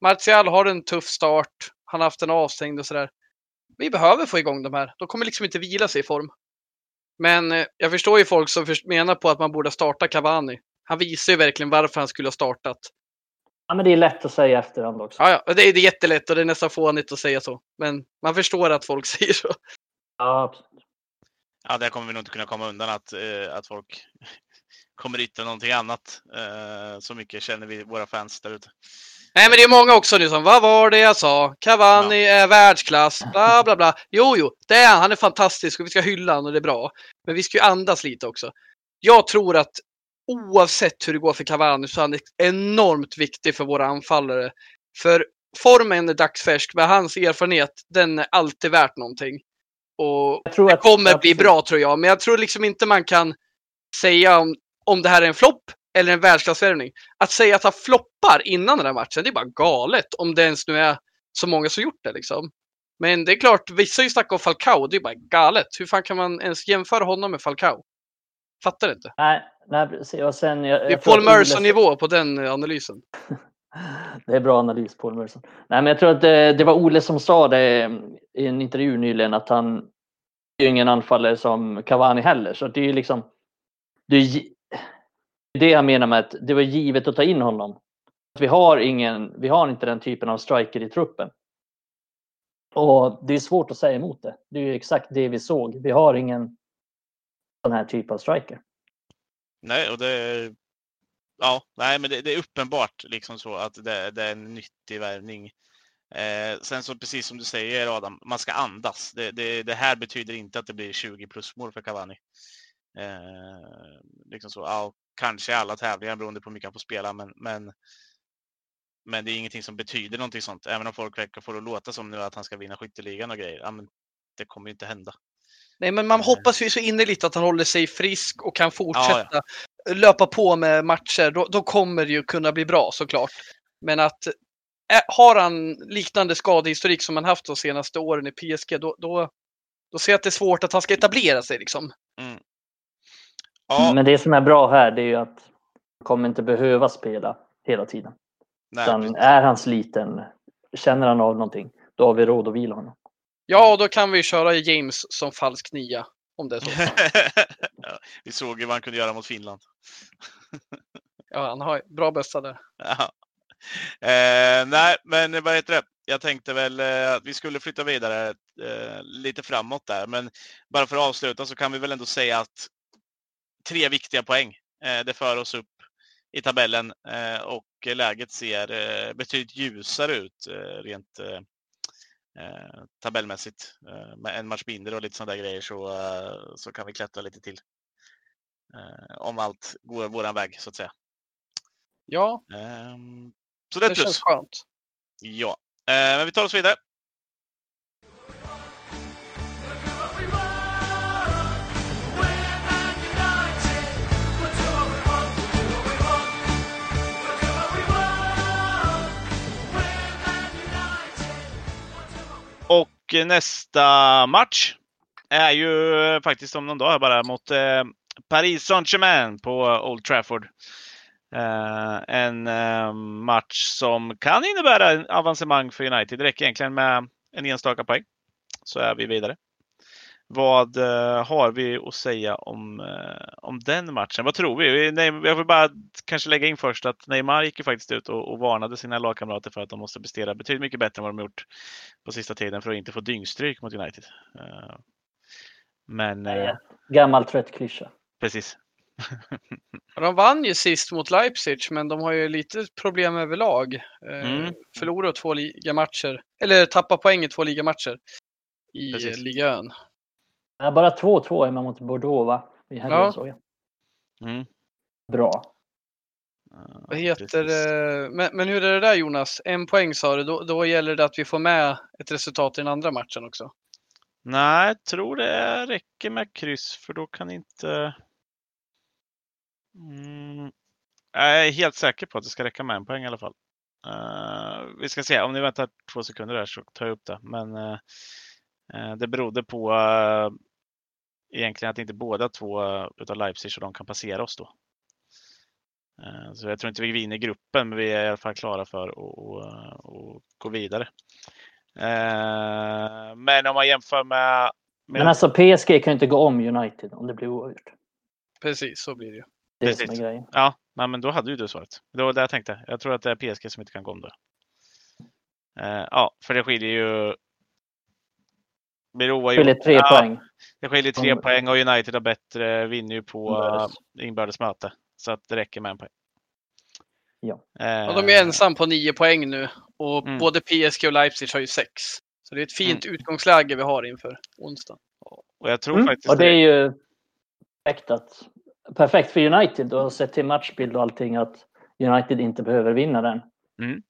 Speaker 1: Martial har en tuff start. Han har haft en avstängd och sådär. Vi behöver få igång de här. De kommer liksom inte vila sig i form. Men eh, jag förstår ju folk som menar på att man borde starta Cavani. Han visar ju verkligen varför han skulle ha startat.
Speaker 3: Ja, men det är lätt att säga efterhand också.
Speaker 1: Ja, ja. Det, är, det är jättelätt och det är nästan fånigt att säga så. Men man förstår att folk *laughs* säger så.
Speaker 3: Ja, absolut.
Speaker 2: Ja, där kommer vi nog inte kunna komma undan att, eh, att folk *laughs* kommer yttra någonting annat. Eh, så mycket känner vi våra fans där ute.
Speaker 1: Nej, men det är många också nu som, vad var det jag sa? Cavani ja. är världsklass, bla bla bla. Jo, jo, det är han. Han är fantastisk och vi ska hylla honom och det är bra. Men vi ska ju andas lite också. Jag tror att oavsett hur det går för Cavani så är han enormt viktig för våra anfallare. För formen är dagsfärsk, men hans erfarenhet, den är alltid värt någonting. Och det kommer bli bra tror jag, men jag tror liksom inte man kan säga om, om det här är en flopp eller en världsklassvärvning. Att säga att han floppar innan den här matchen, det är bara galet. Om det ens nu är så många som gjort det liksom. Men det är klart, vissa har ju snackat om Falcao, det är bara galet. Hur fan kan man ens jämföra honom med Falcao? Fattar inte.
Speaker 3: Nej, nej precis. Och sen, jag,
Speaker 1: det är Paul Merson-nivå på den analysen. *laughs*
Speaker 3: det är bra analys, Paul Merson. Nej, men jag tror att det, det, var Ole som sa det i en intervju nyligen att han ju ingen anfallare som Cavani heller. Så det är ju liksom det är det jag menar med att det var givet att ta in honom. Vi har, ingen, vi har inte den typen av striker i truppen. Och det är svårt att säga emot det. Det är ju exakt det vi såg. Vi har ingen sån här typ av striker.
Speaker 2: Nej, och det Ja, nej, men det, det, är uppenbart liksom så att det, det är en nyttig värvning. Eh, sen så precis som du säger Adam, man ska andas. Det, det, det här betyder inte att det blir 20 plus mål för Cavani. Eh, liksom så, ja, kanske alla tävlingar beroende på hur mycket han får spela, men, men, men det är ingenting som betyder någonting sånt. Även om folk verkar få det att låta som nu att han ska vinna skytteligan och grejer. Ja, men det kommer ju inte hända.
Speaker 1: Nej, men man eh. hoppas ju så innerligt att han håller sig frisk och kan fortsätta ja, ja. löpa på med matcher. Då, då, kommer det ju kunna bli bra såklart. Men att har han liknande skadehistorik som han haft de senaste åren i PSG, då, då, då ser jag att det är svårt att han ska etablera sig. Liksom. Mm.
Speaker 3: Ja. Men det som är bra här det är ju att han kommer inte behöva spela hela tiden. Nej, Utan är han sliten, känner han av någonting, då har vi råd att vila honom.
Speaker 1: Ja, då kan vi köra James som falsk nia. Om det är så. *laughs*
Speaker 2: ja, vi såg ju vad han kunde göra mot Finland.
Speaker 1: ja, han har bra bästa där.
Speaker 2: Ja. Eh, nej, men vad heter det? Jag tänkte väl eh, att vi skulle flytta vidare eh, lite framåt där, men bara för att avsluta så kan vi väl ändå säga att tre viktiga poäng. Eh, det för oss upp i tabellen eh, och läget ser eh, betydligt ljusare ut rent tabellmässigt. Med en match mindre och lite sådana där grejer så, så kan vi klättra lite till. Om allt går våran väg så att säga.
Speaker 1: Ja,
Speaker 2: Så det
Speaker 1: känns skönt.
Speaker 2: Ja, Eh, men vi tar oss vidare. Och nästa match är ju faktiskt om någon dag bara mot eh, Paris Saint-Germain på Old Trafford. Eh, en eh, match som kan innebära en avancemang för United. Det räcker egentligen med en enstaka poäng så är vi vidare. Vad eh, har vi att säga om, om den matchen? Vad tror vi? jag vill bara kanske lägga in först att Neymar gick ju faktiskt ut och, och varnade sina lagkamrater för att de måste prestera betydligt mycket bättre än vad de gjort på sista tiden för att inte få dyngstryk mot United. Men
Speaker 3: Gammal trött klyscha.
Speaker 2: precis. *laughs*
Speaker 1: De vann ju sist mot Leipzig, men de har ju lite problem överlag. Eh,
Speaker 2: Mm.
Speaker 1: Förlorade två ligamatcher, eller tappade poäng i två ligamatcher i
Speaker 2: Precis.
Speaker 1: eh, ligan.
Speaker 3: Ja, bara 2-2 hemma mot Bordeaux va? I
Speaker 1: Ja.
Speaker 3: såg jag.
Speaker 2: Mm.
Speaker 3: Bra.
Speaker 2: Eh,
Speaker 1: Vad heter det? Men, men hur är det där Jonas? En poäng sa du, då, då gäller det att vi får med ett resultat i den andra matchen också.
Speaker 2: Nej, jag tror det räcker med kryss för då kan inte... Mm. Jag är helt säker på att det ska räcka med en poäng i alla fall. Eh, vi ska se, om ni väntar två sekunder där så tar jag upp det. Men eh, det berodde på egentligen att inte båda två uh, utav Leipzig så de kan passera oss då. Så jag tror inte vi vinner gruppen, men vi är i alla fall klara för att och, och gå vidare. Men om man jämför med... med
Speaker 3: Men alltså PSG kan ju inte gå om United om det blir oavgjort.
Speaker 1: Precis, så blir det ju.
Speaker 3: Det är det
Speaker 2: Precis.
Speaker 3: som är grejen.
Speaker 2: Ja, nej, men då hade ju du svaret. Det var det jag tänkte. Jag tror att det är PSG som inte kan gå om det. Eh, ja, för det skiljer ju... Blir det
Speaker 3: Skiljer tre
Speaker 2: ja,
Speaker 3: poäng.
Speaker 2: Det skiljer tre
Speaker 3: Om-
Speaker 2: poäng och United har bättre, vinner ju på
Speaker 3: Inbördes.
Speaker 2: uh, inbördes möte. Så att det räcker med en poäng.
Speaker 3: Ja.
Speaker 2: Eh,
Speaker 1: Och de är ensam på nio poäng nu och
Speaker 2: Mm.
Speaker 1: både PSG och Leipzig har ju sex. Så det är ett fint utgångsläge vi har inför onsdag.
Speaker 2: Och jag tror
Speaker 3: Mm.
Speaker 2: faktiskt
Speaker 3: Och det är ju att, perfekt för United och sett till matchbild och allting att United inte behöver vinna den.
Speaker 2: Mm.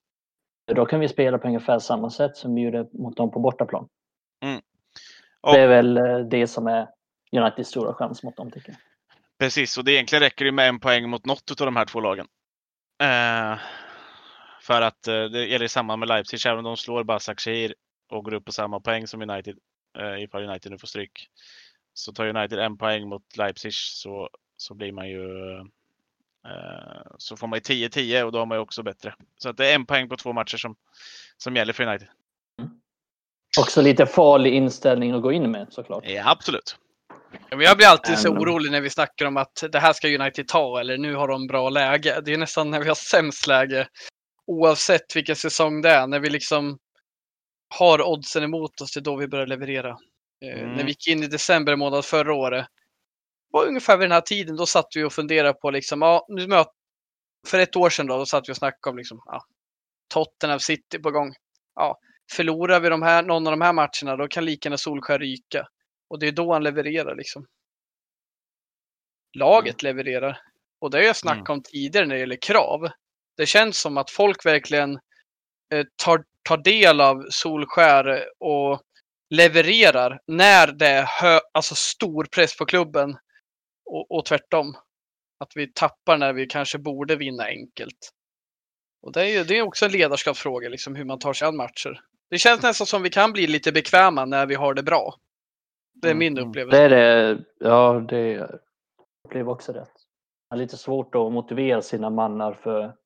Speaker 3: Då kan vi spela på ungefär samma sätt som vi gjorde mot dem på bortaplan.
Speaker 2: Och-
Speaker 3: Det är väl eh, det som är Uniteds stora chans mot dem tycker jag.
Speaker 2: Precis, och det egentligen räcker det med en poäng mot något av de här två lagen. Eh, för att eh, det gäller samma med Leipzig, även om de slår Basak Shehir och går upp på samma poäng som United, eh, ifall United nu får stryk. Så tar United en poäng mot Leipzig så, så blir man ju eh, så får man ju 10-10 och då har man ju också bättre. Så att det är en poäng på två matcher som, som gäller för United.
Speaker 3: Också lite farlig inställning att gå in med såklart.
Speaker 2: Ja, absolut.
Speaker 1: Ja, men jag blir alltid så orolig när vi snackar om att det här ska United ta eller nu har de bra läge. Det är nästan när vi har sämst läge oavsett vilken säsong det är. När vi liksom har oddsen emot oss, det är då vi börjar leverera. Eh,
Speaker 2: Mm.
Speaker 1: När vi gick in i december månad förra året, var ungefär vid den här tiden, då satt vi och funderade på liksom, ja, nu möt, för ett år sedan då, då satt vi och snackade om liksom, ja, Tottenham City på gång. Ja, förlorar vi de här, någon av de här matcherna, då kan lika gärna Solskär ryka. Och det är då han levererar liksom. Laget levererar. Och det har jag snackat om tidigare när det gäller krav. Det känns som att folk verkligen eh, tar, tar del av Solskär och levererar när det är hö, alltså stor press på klubben. Och, och tvärtom. Att vi tappar när vi kanske borde vinna enkelt. Och det är, ju, det är också en ledarskapsfråga, liksom, hur man tar sig an matcher. Det känns nästan som vi kan bli lite bekväma när vi har det bra. Det är min
Speaker 3: Mm.
Speaker 1: upplevelse.
Speaker 3: Det är det. Ja, det jag upplever också det. Det är lite svårt att motivera sina mannar för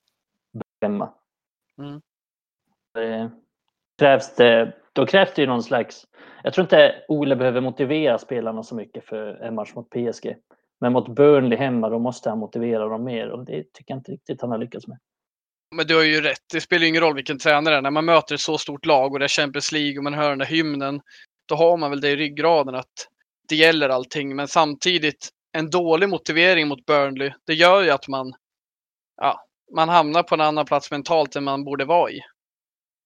Speaker 3: hemma.
Speaker 1: Mm.
Speaker 3: Det krävs det, då krävs det ju någon slags... Jag tror inte Ole behöver motivera spelarna så mycket för en match mot PSG. Men mot Burnley hemma, då måste han motivera dem mer och det tycker jag inte riktigt han har lyckats med.
Speaker 1: Men du har ju rätt. Det spelar ju ingen roll vilken tränare det är. När man möter ett så stort lag och det är Champions League och man hör den där hymnen. Då har man väl det i ryggraden att det gäller allting. Men samtidigt, en dålig motivering mot Burnley, det gör ju att man, ja, man hamnar på en annan plats mentalt än man borde vara i.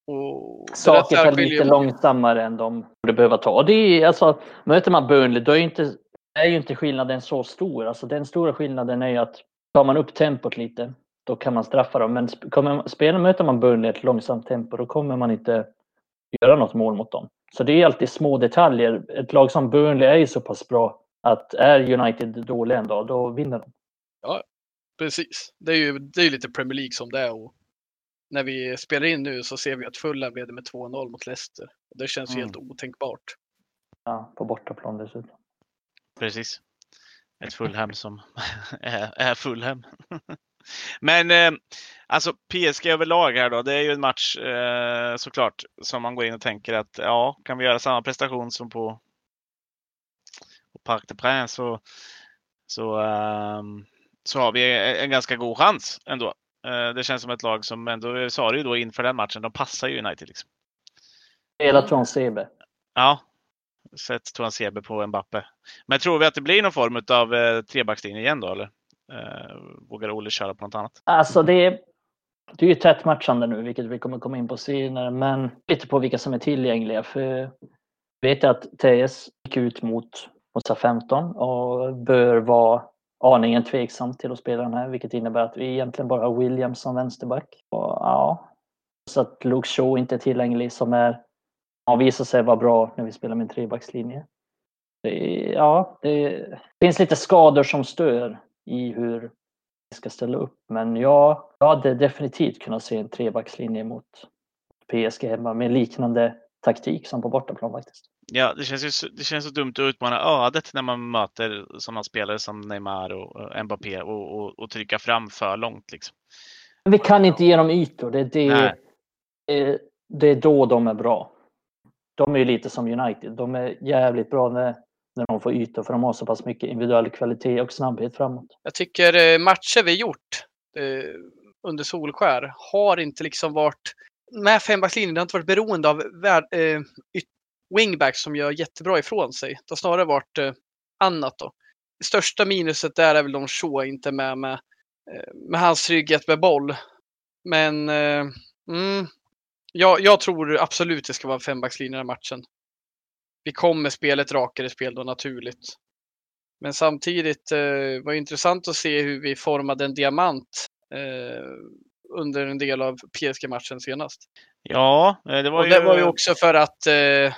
Speaker 1: Och
Speaker 3: Saker tar
Speaker 1: särskiljer
Speaker 3: lite långsammare än de borde behöva ta. Och det är, alltså, möter man Burnley, då är inte, är ju inte skillnaden så stor. Alltså, den stora skillnaden är ju att tar man upp tempot lite då kan man straffa dem. Men kommer, spelar, möter man Burnley i ett långsamt tempo, då kommer man inte göra något mål mot dem. Så det är alltid små detaljer. Ett lag som Burnley är ju så pass bra att är United dåliga en dag, då vinner de.
Speaker 1: Precis. Det är ju det är lite Premier League som det är. Och när vi spelar in nu så ser vi att Fulham leder med 2-0 mot Leicester. Det känns
Speaker 2: Mm.
Speaker 1: helt otänkbart.
Speaker 3: Ja, på bortaplan dessutom.
Speaker 2: Precis. Ett Fulham som *laughs* är, är Fulham. *laughs* Men eh, alltså PSG överlag här då. Det är ju en match eh, såklart som man går in och tänker att ja, kan vi göra samma prestation som på, på Parc des Princes så, så, ehm, så har vi en ganska god chans ändå. Eh, det känns som ett lag som ändå, sa det ju då inför den matchen, de passar ju United. Liksom.
Speaker 3: Hela CB.
Speaker 2: Ja, sett Toan Sebe på Mbappe. Men tror vi att det blir någon form av eh, trebackslinje igen då eller? Eh, vågar Olle köra på något annat?
Speaker 3: Alltså det är, det är ju tätt matchande nu, vilket vi kommer komma in på senare, men lite på vilka som är tillgängliga. För jag vet att TS gick ut mot, Mosa 15 och bör vara aningen tveksam till att spela den här, vilket innebär att vi egentligen bara har Williams som vänsterback. Och, ja, så att Luke Shaw inte är tillgänglig som är, har visat sig vara bra när vi spelar med en trebackslinje. Det, är- ja, det finns lite skador som stör i hur vi ska ställa upp. Men jag, jag hade definitivt kunnat se en trebackslinje mot PSG hemma med liknande taktik som på bortaplan faktiskt.
Speaker 2: Ja, det känns ju så, det känns så dumt att utmana ödet när man möter sådana spelare som Neymar och eh, Mbappé och, och, och trycka fram för långt. Liksom.
Speaker 3: Vi kan inte ge dem ytor. Det det, det, det är då de är bra. De är ju lite som United. De är jävligt bra när, när de får ytor för de har så pass mycket individuell kvalitet och snabbhet framåt.
Speaker 1: Jag tycker eh, matcher vi gjort eh, under Solskär har inte liksom varit med fembackslinjen. Det har inte varit beroende av eh, wingbacks som gör jättebra ifrån sig. Det har snarare varit eh, annat då. Det största minuset där är väl de Shaw inte är med med, eh, med hans trygghet med boll. Men eh, mm, jag, jag tror absolut det ska vara en fembackslinje i den här matchen. Vi kommer spela ett rakare spel då naturligt. Men samtidigt eh, var det intressant att se hur vi formade en diamant eh, under en del av PSG-matchen senast.
Speaker 2: Ja, eh, det var
Speaker 1: Och
Speaker 2: ju...
Speaker 1: det var ju också för att eh,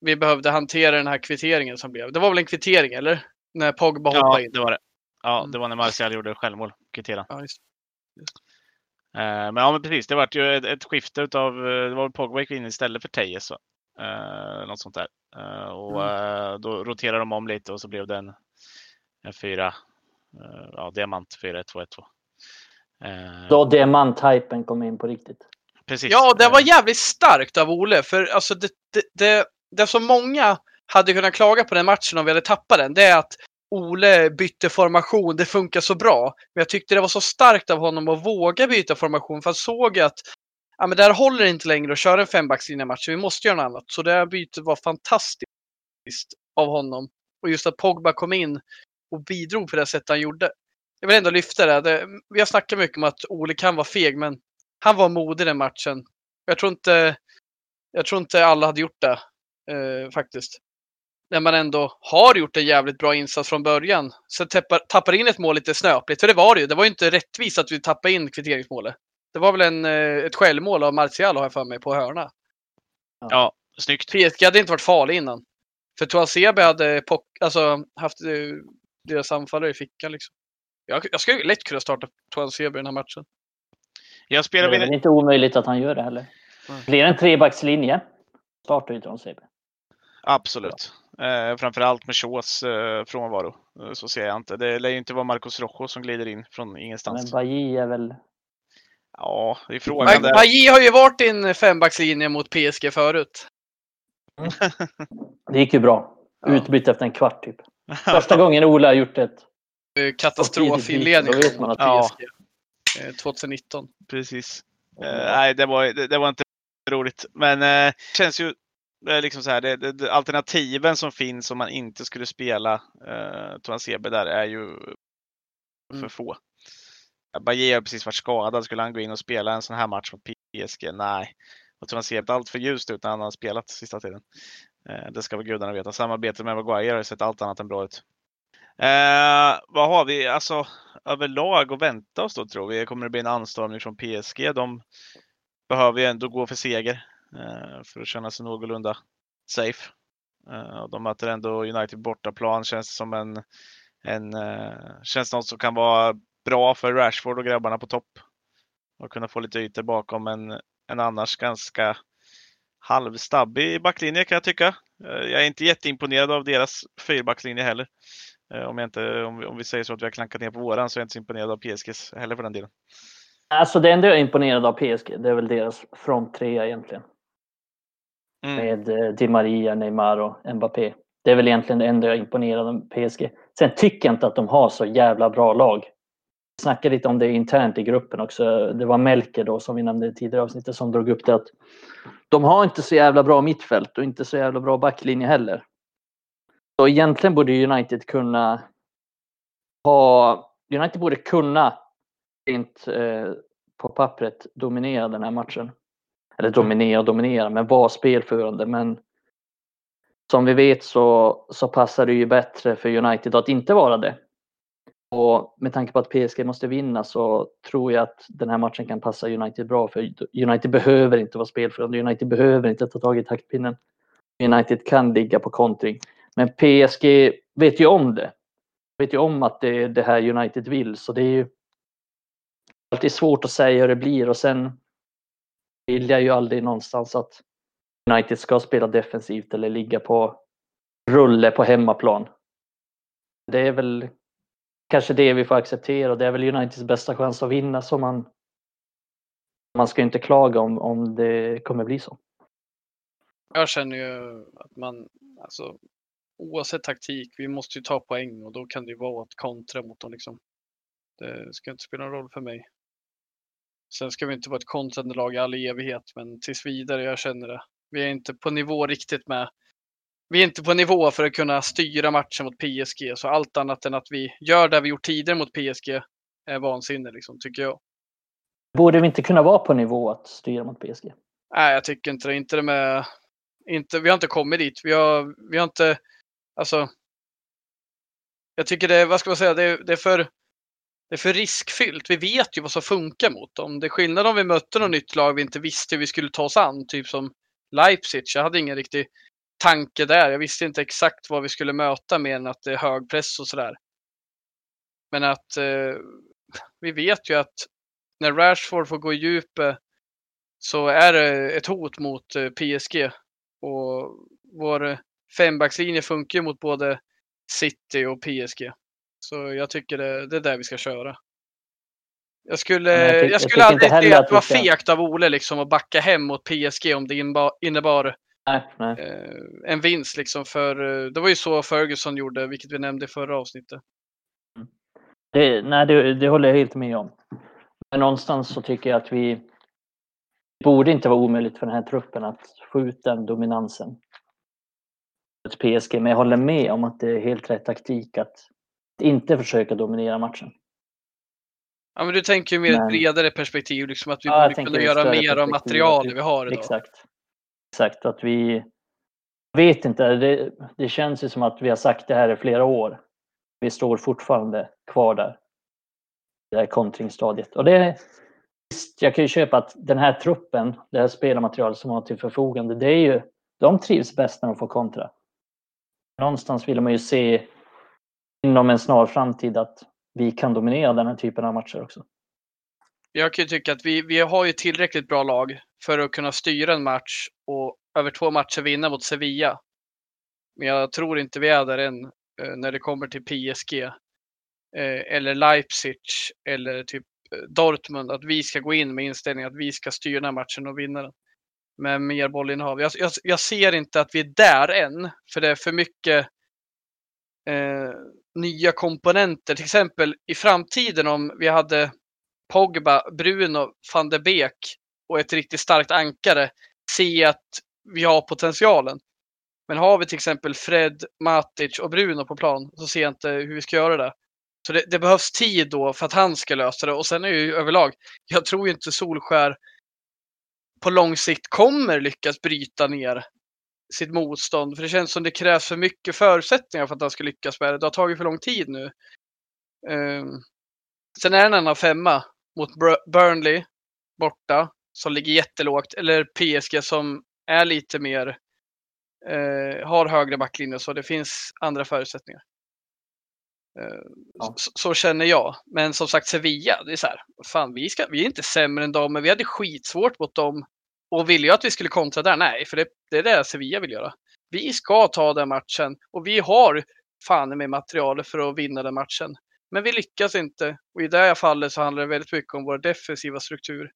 Speaker 1: vi behövde hantera den här kvitteringen som blev. Det var väl en kvittering, eller? När Pogba
Speaker 2: Ja,
Speaker 1: hoppade in.
Speaker 2: det var det. Ja,
Speaker 1: Mm.
Speaker 2: det var när Martial gjorde självmål. Kvittera.
Speaker 1: Ja, just.
Speaker 2: Eh, Men ja, men precis. Det var ju ett, ett skifte utav, eh, det var Pogba gick in istället för Tejes. va? Eh, något sånt där. Eh, och eh, då roterade de om lite och så blev det en, en fyra, eh, ja, diamant 4-1-2-1-2. Eh,
Speaker 3: Då diamant-hypen kom in på riktigt.
Speaker 2: precis.
Speaker 1: Ja, det var
Speaker 2: Eh,
Speaker 1: jävligt starkt av Ole. För alltså det, det, det, det som många hade kunnat klaga på den matchen om vi hade tappat den, det är att Ole bytte formation. Det funkar så bra. Men jag tyckte det var så starkt av honom att våga byta formation. För han såg att ja, men det här håller inte längre att köra en fembackslinje match. Vi måste göra något annat. Så det här bytet var fantastiskt av honom. Och just att Pogba kom in och bidrog på det sätt han gjorde. Jag vill ändå lyfta det. det. Vi har snackat mycket om att Ole kan vara feg, men han var modig den matchen. Jag tror inte, jag tror inte alla hade gjort det eh, faktiskt. När man ändå har gjort en jävligt bra insats från början. Så tappar, tappar in ett mål lite snöpligt. För det var det ju. Det var ju inte rättvist att vi tappade in kvitteringsmålet. Det var väl en, eh, ett självmål av Martial har jag för mig på hörna.
Speaker 2: Ja, snyggt.
Speaker 1: PSG hade inte varit farlig innan. För Toasebe hade pock, alltså, haft eh, deras anfallare i fickan. Liksom. Jag, jag skulle lätt kunna starta Toasebe i den här matchen.
Speaker 2: Jag
Speaker 3: Det
Speaker 2: spelar
Speaker 3: är väl inte omöjligt att han gör det heller.
Speaker 1: Mm.
Speaker 3: Blir det en trebackslinje startar ju inte
Speaker 2: absolut. Eh, framförallt med Shaws eh, frånvaro. Eh, så ser jag inte. Det lär ju inte vara Marcos Rojo som glider in från
Speaker 3: Men
Speaker 2: ingenstans.
Speaker 3: Bailly är väl...
Speaker 2: Ja, det är frågan där.
Speaker 1: Bailly har ju varit en fembackslinje mot PSG förut.
Speaker 3: Det gick ju bra. *laughs*
Speaker 1: Ja.
Speaker 3: Utbyte efter en kvart typ. *laughs* Första gången Ola har gjort ett
Speaker 1: Eh, Katastrofinledning
Speaker 3: Då vet man att-
Speaker 1: PSG. eh, 2019.
Speaker 2: Precis. Eh, nej, det var, det, det var inte roligt. Men eh, det känns ju eh, liksom så här, det, det, det, alternativen som finns om man inte skulle spela eh, Sebe där är ju för
Speaker 1: Mm.
Speaker 2: få. Bajé har precis varit skadad. Skulle han gå in och spela en sån här match mot PSG? Nej. Och Toan Sebe allt för ljust ut när han har spelat sista tiden. Eh, det ska väl gudarna veta. Samarbetet med Maguire har sett allt annat än bra ut. Eh, vad har vi alltså överlag att vänta oss då tror vi? Kommer det bli en anstormning från PSG? De behöver ju ändå gå för seger Eh, för att känna sig någorlunda safe. Eh, de möter ändå United bortaplan. Känns som en, en eh, känns något som kan vara bra för Rashford och grabbarna på topp. Och kunna få lite ytor bakom en, en annars ganska halvstabbig backlinje kan jag tycka. Jag är inte jätteimponerad av deras fyrbackslinje heller. Om, jag inte, om, vi, om vi säger så att vi har klankat ner på våran så är jag inte så imponerad av PSGs heller för den delen.
Speaker 3: Alltså det enda jag är imponerad av PSG, det är väl deras front trea egentligen.
Speaker 2: Mm.
Speaker 3: Med eh, Di Maria, Neymar och Mbappé. Det är väl egentligen det enda jag är imponerad av PSG. Sen tycker jag inte att de har så jävla bra lag. Vi snackade lite om det internt i gruppen också. Det var Melker då som vi nämnde i tidigare avsnittet som drog upp det att de har inte så jävla bra mittfält och inte så jävla bra backlinje heller. Så egentligen borde United kunna ha... United borde kunna inte eh, på pappret dominera den här matchen. Eller dominera och dominera, men vara spelförande. Men som vi vet så, så passar det ju bättre för United att inte vara det. Och med tanke på att PSG måste vinna så tror jag att den här matchen kan passa United bra. För United behöver inte vara spelförande. United behöver inte ta tag i taktpinnen. United kan ligga på kontring. Men PSG vet ju om det. Vet ju om att det är det här United vill. Så det är ju alltid svårt att säga hur det blir. Och sen vill jag ju aldrig någonstans att United ska spela defensivt eller ligga på rulle på hemmaplan. Det är väl kanske det vi får acceptera och det är väl Uniteds bästa chans att vinna så man man ska inte klaga om, om det kommer bli så.
Speaker 1: Jag känner ju att man, alltså oavsett taktik, vi måste ju ta poäng och då kan det ju vara att kontra mot dem liksom. Det ska inte spela någon roll för mig. Sen ska vi inte vara ett kontrande lag i all evighet, men tills vidare, jag känner det. Vi är inte på nivå riktigt med vi är inte på nivå för att kunna styra matchen mot PSG, så allt annat än att vi gör det vi gjort tidigare mot PSG är vansinne, liksom, tycker jag.
Speaker 3: Borde vi inte kunna vara på nivå att styra mot PSG?
Speaker 1: Nej, jag tycker inte det. Inte det med... Inte, vi har inte kommit dit. Vi har, vi har inte... Alltså... Jag tycker det, vad ska man säga, det, det är för... Det är för riskfyllt. Vi vet ju vad som funkar mot dem. Det är skillnad om vi mötte något nytt lag vi inte visste hur vi skulle ta oss an. Typ som Leipzig. Jag hade ingen riktig tanke där. Jag visste inte exakt vad vi skulle möta mer än att det är hög press och sådär. Men att eh, vi vet ju att när Rashford får gå i djupet så är det ett hot mot eh, PSG. Och vår fembackslinje funkar ju mot både City och PSG. Så jag tycker det, det är där vi ska köra. Jag skulle,
Speaker 3: jag,
Speaker 1: jag, skulle
Speaker 3: jag
Speaker 1: aldrig säga att det var
Speaker 3: ska...
Speaker 1: fegt av Ole liksom att backa hem mot PSG om det innebar, innebar
Speaker 3: nej, nej.
Speaker 1: Eh, en vinst. Liksom för, det var ju så Ferguson gjorde, vilket vi nämnde i förra avsnittet.
Speaker 3: Det, nej, det, det håller jag helt med om. Men någonstans så tycker jag att vi det borde inte vara omöjligt för den här truppen att få ut den dominansen. Ett PSG, men jag håller med om att det är helt rätt taktik att inte försöka dominera matchen.
Speaker 1: Ja, men du tänker ju mer
Speaker 3: Men-
Speaker 1: ett bredare perspektiv, liksom att vi
Speaker 3: Ja,
Speaker 1: borde kunna göra mer av materialet vi har idag.
Speaker 3: Exakt. Exakt, att vi vet inte. Det, det känns ju som att vi har sagt det här i flera år. Vi står fortfarande kvar där. Det här kontringsstadiet. Och det, visst, jag kan ju köpa att den här truppen, det här spelarmaterialet som har till förfogande, det är ju, de trivs bäst när de får kontra. Någonstans vill man ju se inom en snar framtid att vi kan dominera den här typen av matcher också.
Speaker 1: Jag kan ju tycka att vi, vi har ju tillräckligt bra lag för att kunna styra en match och över två matcher vinna mot Sevilla. Men jag tror inte vi är där än eh, när det kommer till PSG eh, eller Leipzig eller typ eh, Dortmund. Att vi ska gå in med inställningen att vi ska styra den här matchen och vinna den. Med mer bollinnehav. Jag, jag, jag ser inte att vi är där än, för det är för mycket eh, nya komponenter. Till exempel i framtiden om vi hade Pogba, Bruno, van de Beek och ett riktigt starkt ankare Se att vi har potentialen. Men har vi till exempel Fred, Matic och Bruno på plan så ser jag inte hur vi ska göra det. Så det, det behövs tid då för att han ska lösa det. Och sen är ju överlag, jag tror ju inte Solskär på lång sikt kommer lyckas bryta ner sitt motstånd. För det känns som det krävs för mycket förutsättningar för att han ska lyckas med det. Det har tagit för lång tid nu. Um, sen är det en annan femma mot Burnley borta som ligger jättelågt. Eller PSG som är lite mer, uh, har högre backlinje så det finns andra förutsättningar. Uh, ja. så, så, känner jag. Men som sagt Sevilla, det är så här, fan vi, ska, vi är inte sämre än dem, men vi hade skitsvårt mot dem och ville jag att vi skulle kontra där? Nej, för det, det är det Sevilla vill göra. Vi ska ta den matchen och vi har fan med materialet för att vinna den matchen. Men vi lyckas inte och i det här fallet så handlar det väldigt mycket om vår defensiva struktur.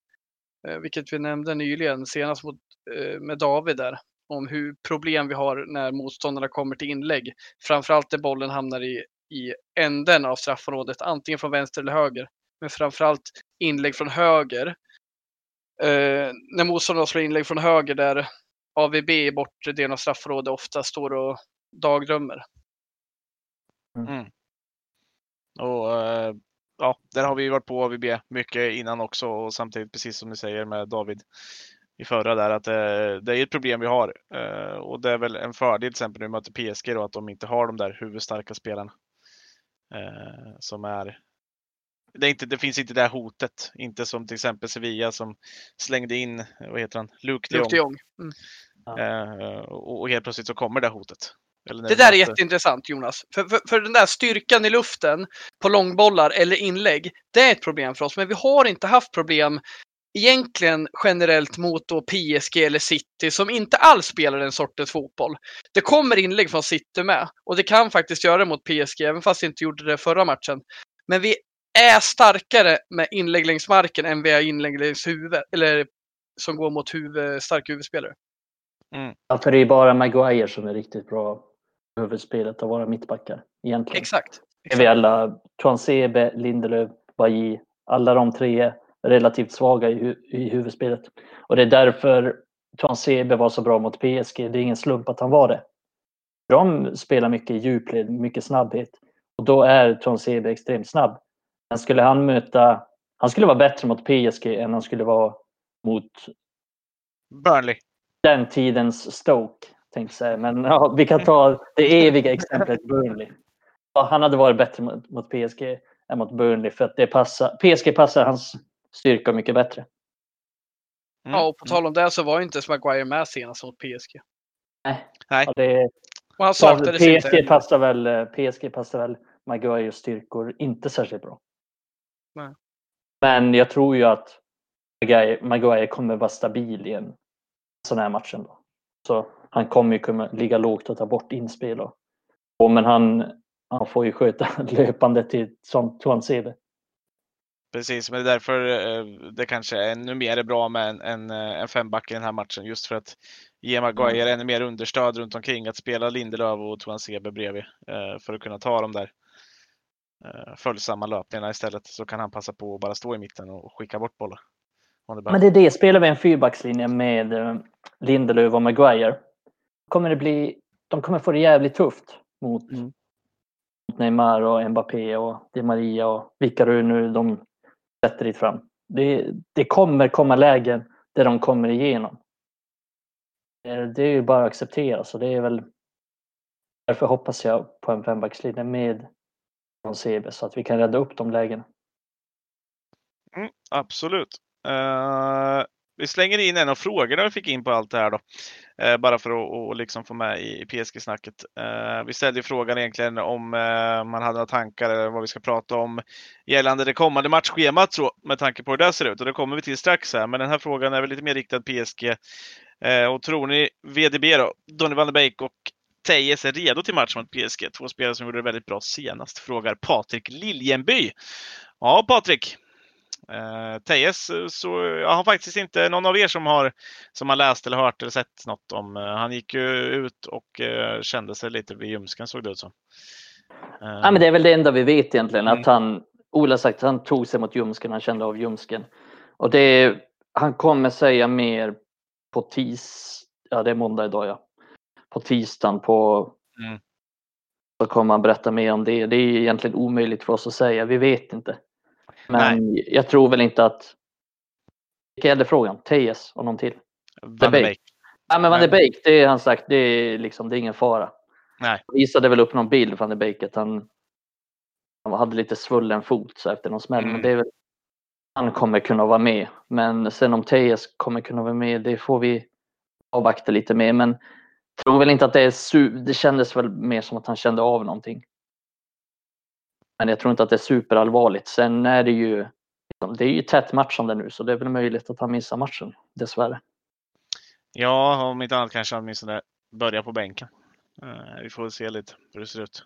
Speaker 1: Eh, vilket vi nämnde nyligen senast mot, eh, med David där. Om hur problem vi har när motståndarna kommer till inlägg. Framförallt när bollen hamnar i, i änden av straffområdet, antingen från vänster eller höger. Men framförallt inlägg från höger eh, när motståndaren slår inlägg från höger där AVB i bortre delen av straffområdet ofta står och dagdrömmer.
Speaker 2: Mm. mm. Och eh, ja, där har vi varit på AVB mycket innan också och samtidigt precis som ni säger med David i förra där att eh, det är ett problem vi har eh, och det är väl en fördel till exempel nu möter PSG då att de inte har de där huvudstarka spelarna eh, som är det, inte, det finns inte det här hotet. Inte som till exempel Sevilla som slängde in, vad heter han, Luke de Jong. De Jong. Mm. Uh, och helt plötsligt så kommer det hotet.
Speaker 1: det där är jätteintressant Jonas. För, för, för, den där styrkan i luften på långbollar eller inlägg, det är ett problem för oss. Men vi har inte haft problem egentligen generellt mot då PSG eller City som inte alls spelar den sortens fotboll. Det kommer inlägg från City med och det kan faktiskt göra det mot PSG, även fast det inte gjorde det förra matchen. Men vi är starkare med inlägg längs marken än vi är inlägg längs huvudet. Eller som går mot huvud, starka huvudspelare.
Speaker 3: Mm. Ja, för det är bara Maguire som är riktigt bra huvudspelet av våra mittbackar. Egentligen.
Speaker 1: Exakt.
Speaker 3: Exakt. Vi alla, Tuansebe, Lindelöf, Bailly, alla de tre är relativt svaga i, hu i huvudspelet. Och det är därför Tuansebe var så bra mot PSG. Det är ingen slump att han var det. De spelar mycket djupled, mycket snabbhet. Och då är Tuansebe extremt snabb. Men skulle han möta... Han skulle vara bättre mot PSG än han skulle vara mot...
Speaker 2: Burnley.
Speaker 3: Den tidens Stoke, tänkte jag säga. Men ja, vi kan ta det eviga exemplet Burnley. Ja, han hade varit bättre mot, mot PSG än mot Burnley för att det passar, PSG passar hans styrka mycket bättre.
Speaker 1: Mm. Ja, och på tal om det så var ju inte Maguire med senast mot PSG.
Speaker 3: Nej. Nej. Ja, det,
Speaker 1: och han saknades
Speaker 3: PSG inte. Passar väl, PSG passar väl Maguires styrkor inte särskilt bra. Nej. Men jag tror ju att Maguire kommer vara stabil i en sån här match ändå. Så han kommer ju kunna ligga lågt och ta bort inspel. Och, och men han, han får ju sköta *laughs* löpande till som Tuansebe.
Speaker 2: Precis, men det är därför eh, det kanske är ännu mer är bra med en, en, eh, en femback i den här matchen. Just för att ge Maguire mm. ännu mer understöd runt omkring. Att spela Lindelöf och Tuansebe bredvid eh, för att kunna ta dem där följsamma löpningarna istället så kan han passa på att bara stå i mitten och skicka bort bollar.
Speaker 3: Men det är det, spelar vi en fyrbackslinje med eh, Lindelöf och Maguire kommer det bli, de kommer få det jävligt tufft mot, mm. Neymar och Mbappé och Di Maria och vilka nu de sätter dit fram. Det, det kommer komma lägen där de kommer igenom. Det är ju bara att acceptera så det är väl därför hoppas jag på en fembackslinje med från CB så att vi kan rädda upp de lägena.
Speaker 2: Mm, absolut. Uh, vi slänger in en av frågorna vi fick in på allt det här då. Uh, bara för att och liksom få med i, i PSG-snacket. Uh, eh, vi ställde frågan egentligen om man hade några tankar eller vad vi ska prata om gällande det kommande matchschemat så, med tanke på hur det ser ut. Och det kommer vi till strax här. Men den här frågan är väl lite mer riktad PSG. och tror ni VDB då, Donny van de Beek och Tejes är redo till match mot PSG. Två spelare som gjorde det väldigt bra senast, frågar Patrik Liljenby. Ja, Patrik. Eh, Tejes, så jag har faktiskt inte någon av er som har, som har läst eller hört eller sett något om. Eh, han gick ju ut och eh, kände sig lite vid ljumsken såg det ut som.
Speaker 3: Eh. Ja, men det är väl det enda vi vet egentligen, mm. att han, Ola sagt, han tog sig mot ljumsken, han kände av ljumsken. Och det, han kommer säga mer på tis, ja det är måndag idag ja, på tisdagen på mm. så kommer han berätta mer om det. Det är egentligen omöjligt för oss att säga. Vi vet inte. Men Nej. jag tror väl inte att... Vilka är det frågan? Tejes och någon till?
Speaker 2: Van Beek.
Speaker 3: Ja, men Van de Beek, det är han sagt, det är liksom, det är ingen fara.
Speaker 2: Nej.
Speaker 3: Han visade väl upp någon bild Van de Beek att han, han hade lite svullen fot så efter någon smäll.
Speaker 2: Mm.
Speaker 3: Men det är väl, han kommer kunna vara med. Men sen om Tejes kommer kunna vara med, det får vi avvakta lite med. Men tror väl inte att det är su- det kändes väl mer som att han kände av någonting. Men jag tror inte att det är superallvarligt. Sen är det ju det är ju tätt matchande nu så det är väl möjligt att han missar matchen dessvärre.
Speaker 2: Ja, om inte annat kanske åtminstone börja på bänken. Eh, vi får se lite hur det ser ut.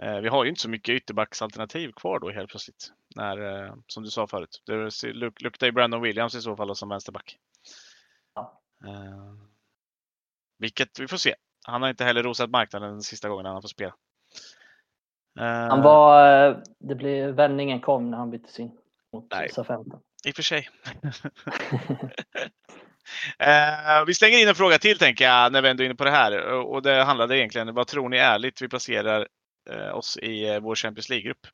Speaker 2: Eh, vi har ju inte så mycket ytterbacksalternativ kvar då helt plötsligt. När, eh, som du sa förut, det luktar ju Brandon Williams i så fall som vänsterback.
Speaker 3: Ja.
Speaker 2: Eh, vilket vi får se. Han har inte heller rosat marknaden den sista gången han har fått spela. Eh,
Speaker 3: Han var, eh, det blev, vändningen kom när han byttes in mot
Speaker 2: Nej.
Speaker 3: SA-15.
Speaker 2: I och för sig. *laughs* Eh, vi slänger in en fråga till tänker jag när vi ändå är inne på det här. Och det handlade egentligen, vad tror ni ärligt vi placerar eh, oss i eh, vår Champions League-grupp?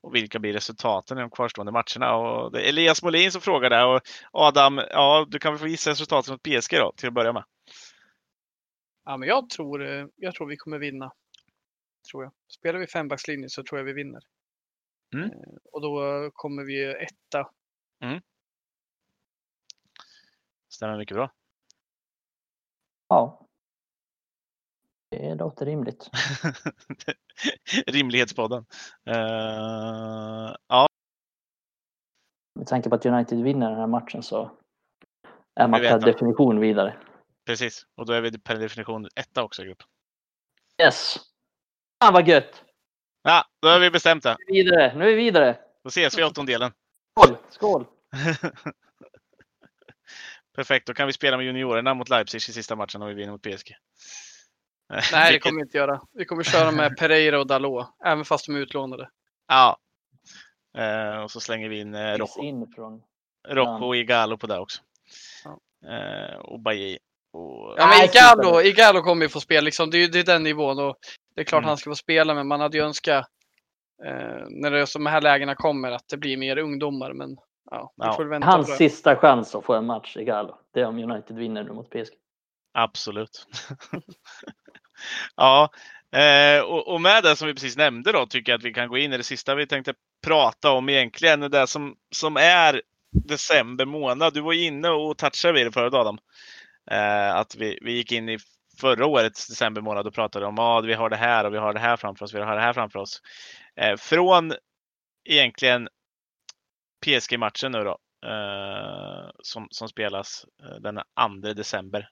Speaker 2: Och vilka blir resultaten i de kvarstående matcherna? Och det är Elias Molin som frågar där. Och Adam, ja, du kan väl få gissa resultatet mot PSG då, till att börja med.
Speaker 1: Ja, men jag tror, eh, jag tror vi kommer vinna. Tror jag. Spelar vi fembackslinje så tror jag vi vinner.
Speaker 2: Mm.
Speaker 1: Eh, Och då kommer vi etta.
Speaker 2: Stämmer mycket bra.
Speaker 3: Ja. Det låter rimligt. *laughs*
Speaker 2: Rimlighetspodden. Eh, ja,
Speaker 3: Med tanke på att United vinner den här matchen så är man per definition vidare.
Speaker 2: Precis. Och då är vi per definition etta också i gruppen.
Speaker 3: Yes! Fan vad gött!
Speaker 2: Ja, då har vi bestämt det.
Speaker 3: Nu är vi vidare, nu är vi vidare!
Speaker 2: Då ses vi i åttondelen.
Speaker 3: Skål! Skål! *laughs*
Speaker 2: Perfekt, då kan vi spela med juniorerna mot Leipzig i sista matchen om vi vinner mot PSG. *laughs*
Speaker 1: Nej, det *laughs* kommer vi inte göra. Vi kommer köra med Pereira och Dalot, även fast de är utlånade.
Speaker 2: Ja. Eh, och så slänger vi in eh, Rocco,
Speaker 3: in från...
Speaker 2: Rocco och Igalo på det också.
Speaker 1: Ja.
Speaker 2: Eh, och Bajy. Och...
Speaker 1: Ja, men Igalo, Igalo kommer ju få spela. Liksom. Det, är, det är den nivån. Och det är klart
Speaker 2: Mm.
Speaker 1: han ska få spela, men man hade ju önskat eh, när det är så de här lägena kommer att det blir mer ungdomar. Men ja,
Speaker 2: Ja.
Speaker 1: får väl vänta
Speaker 3: Hans sista chans att få en match i Galo. Det är om United vinner nu mot PSG.
Speaker 2: Absolut. *laughs* ja, eh, och, och med det som vi precis nämnde då tycker jag att vi kan gå in i det sista vi tänkte prata om egentligen. Det som, som är december månad. Du var inne och touchade vid det förut Adam. Eh, att vi, vi gick in i förra årets december månad och pratade om att ah, vi har det här och vi har det här framför oss. Vi har det här framför oss. Eh, från egentligen PSG-matchen nu då. Eh, som, som spelas eh, den 2 december.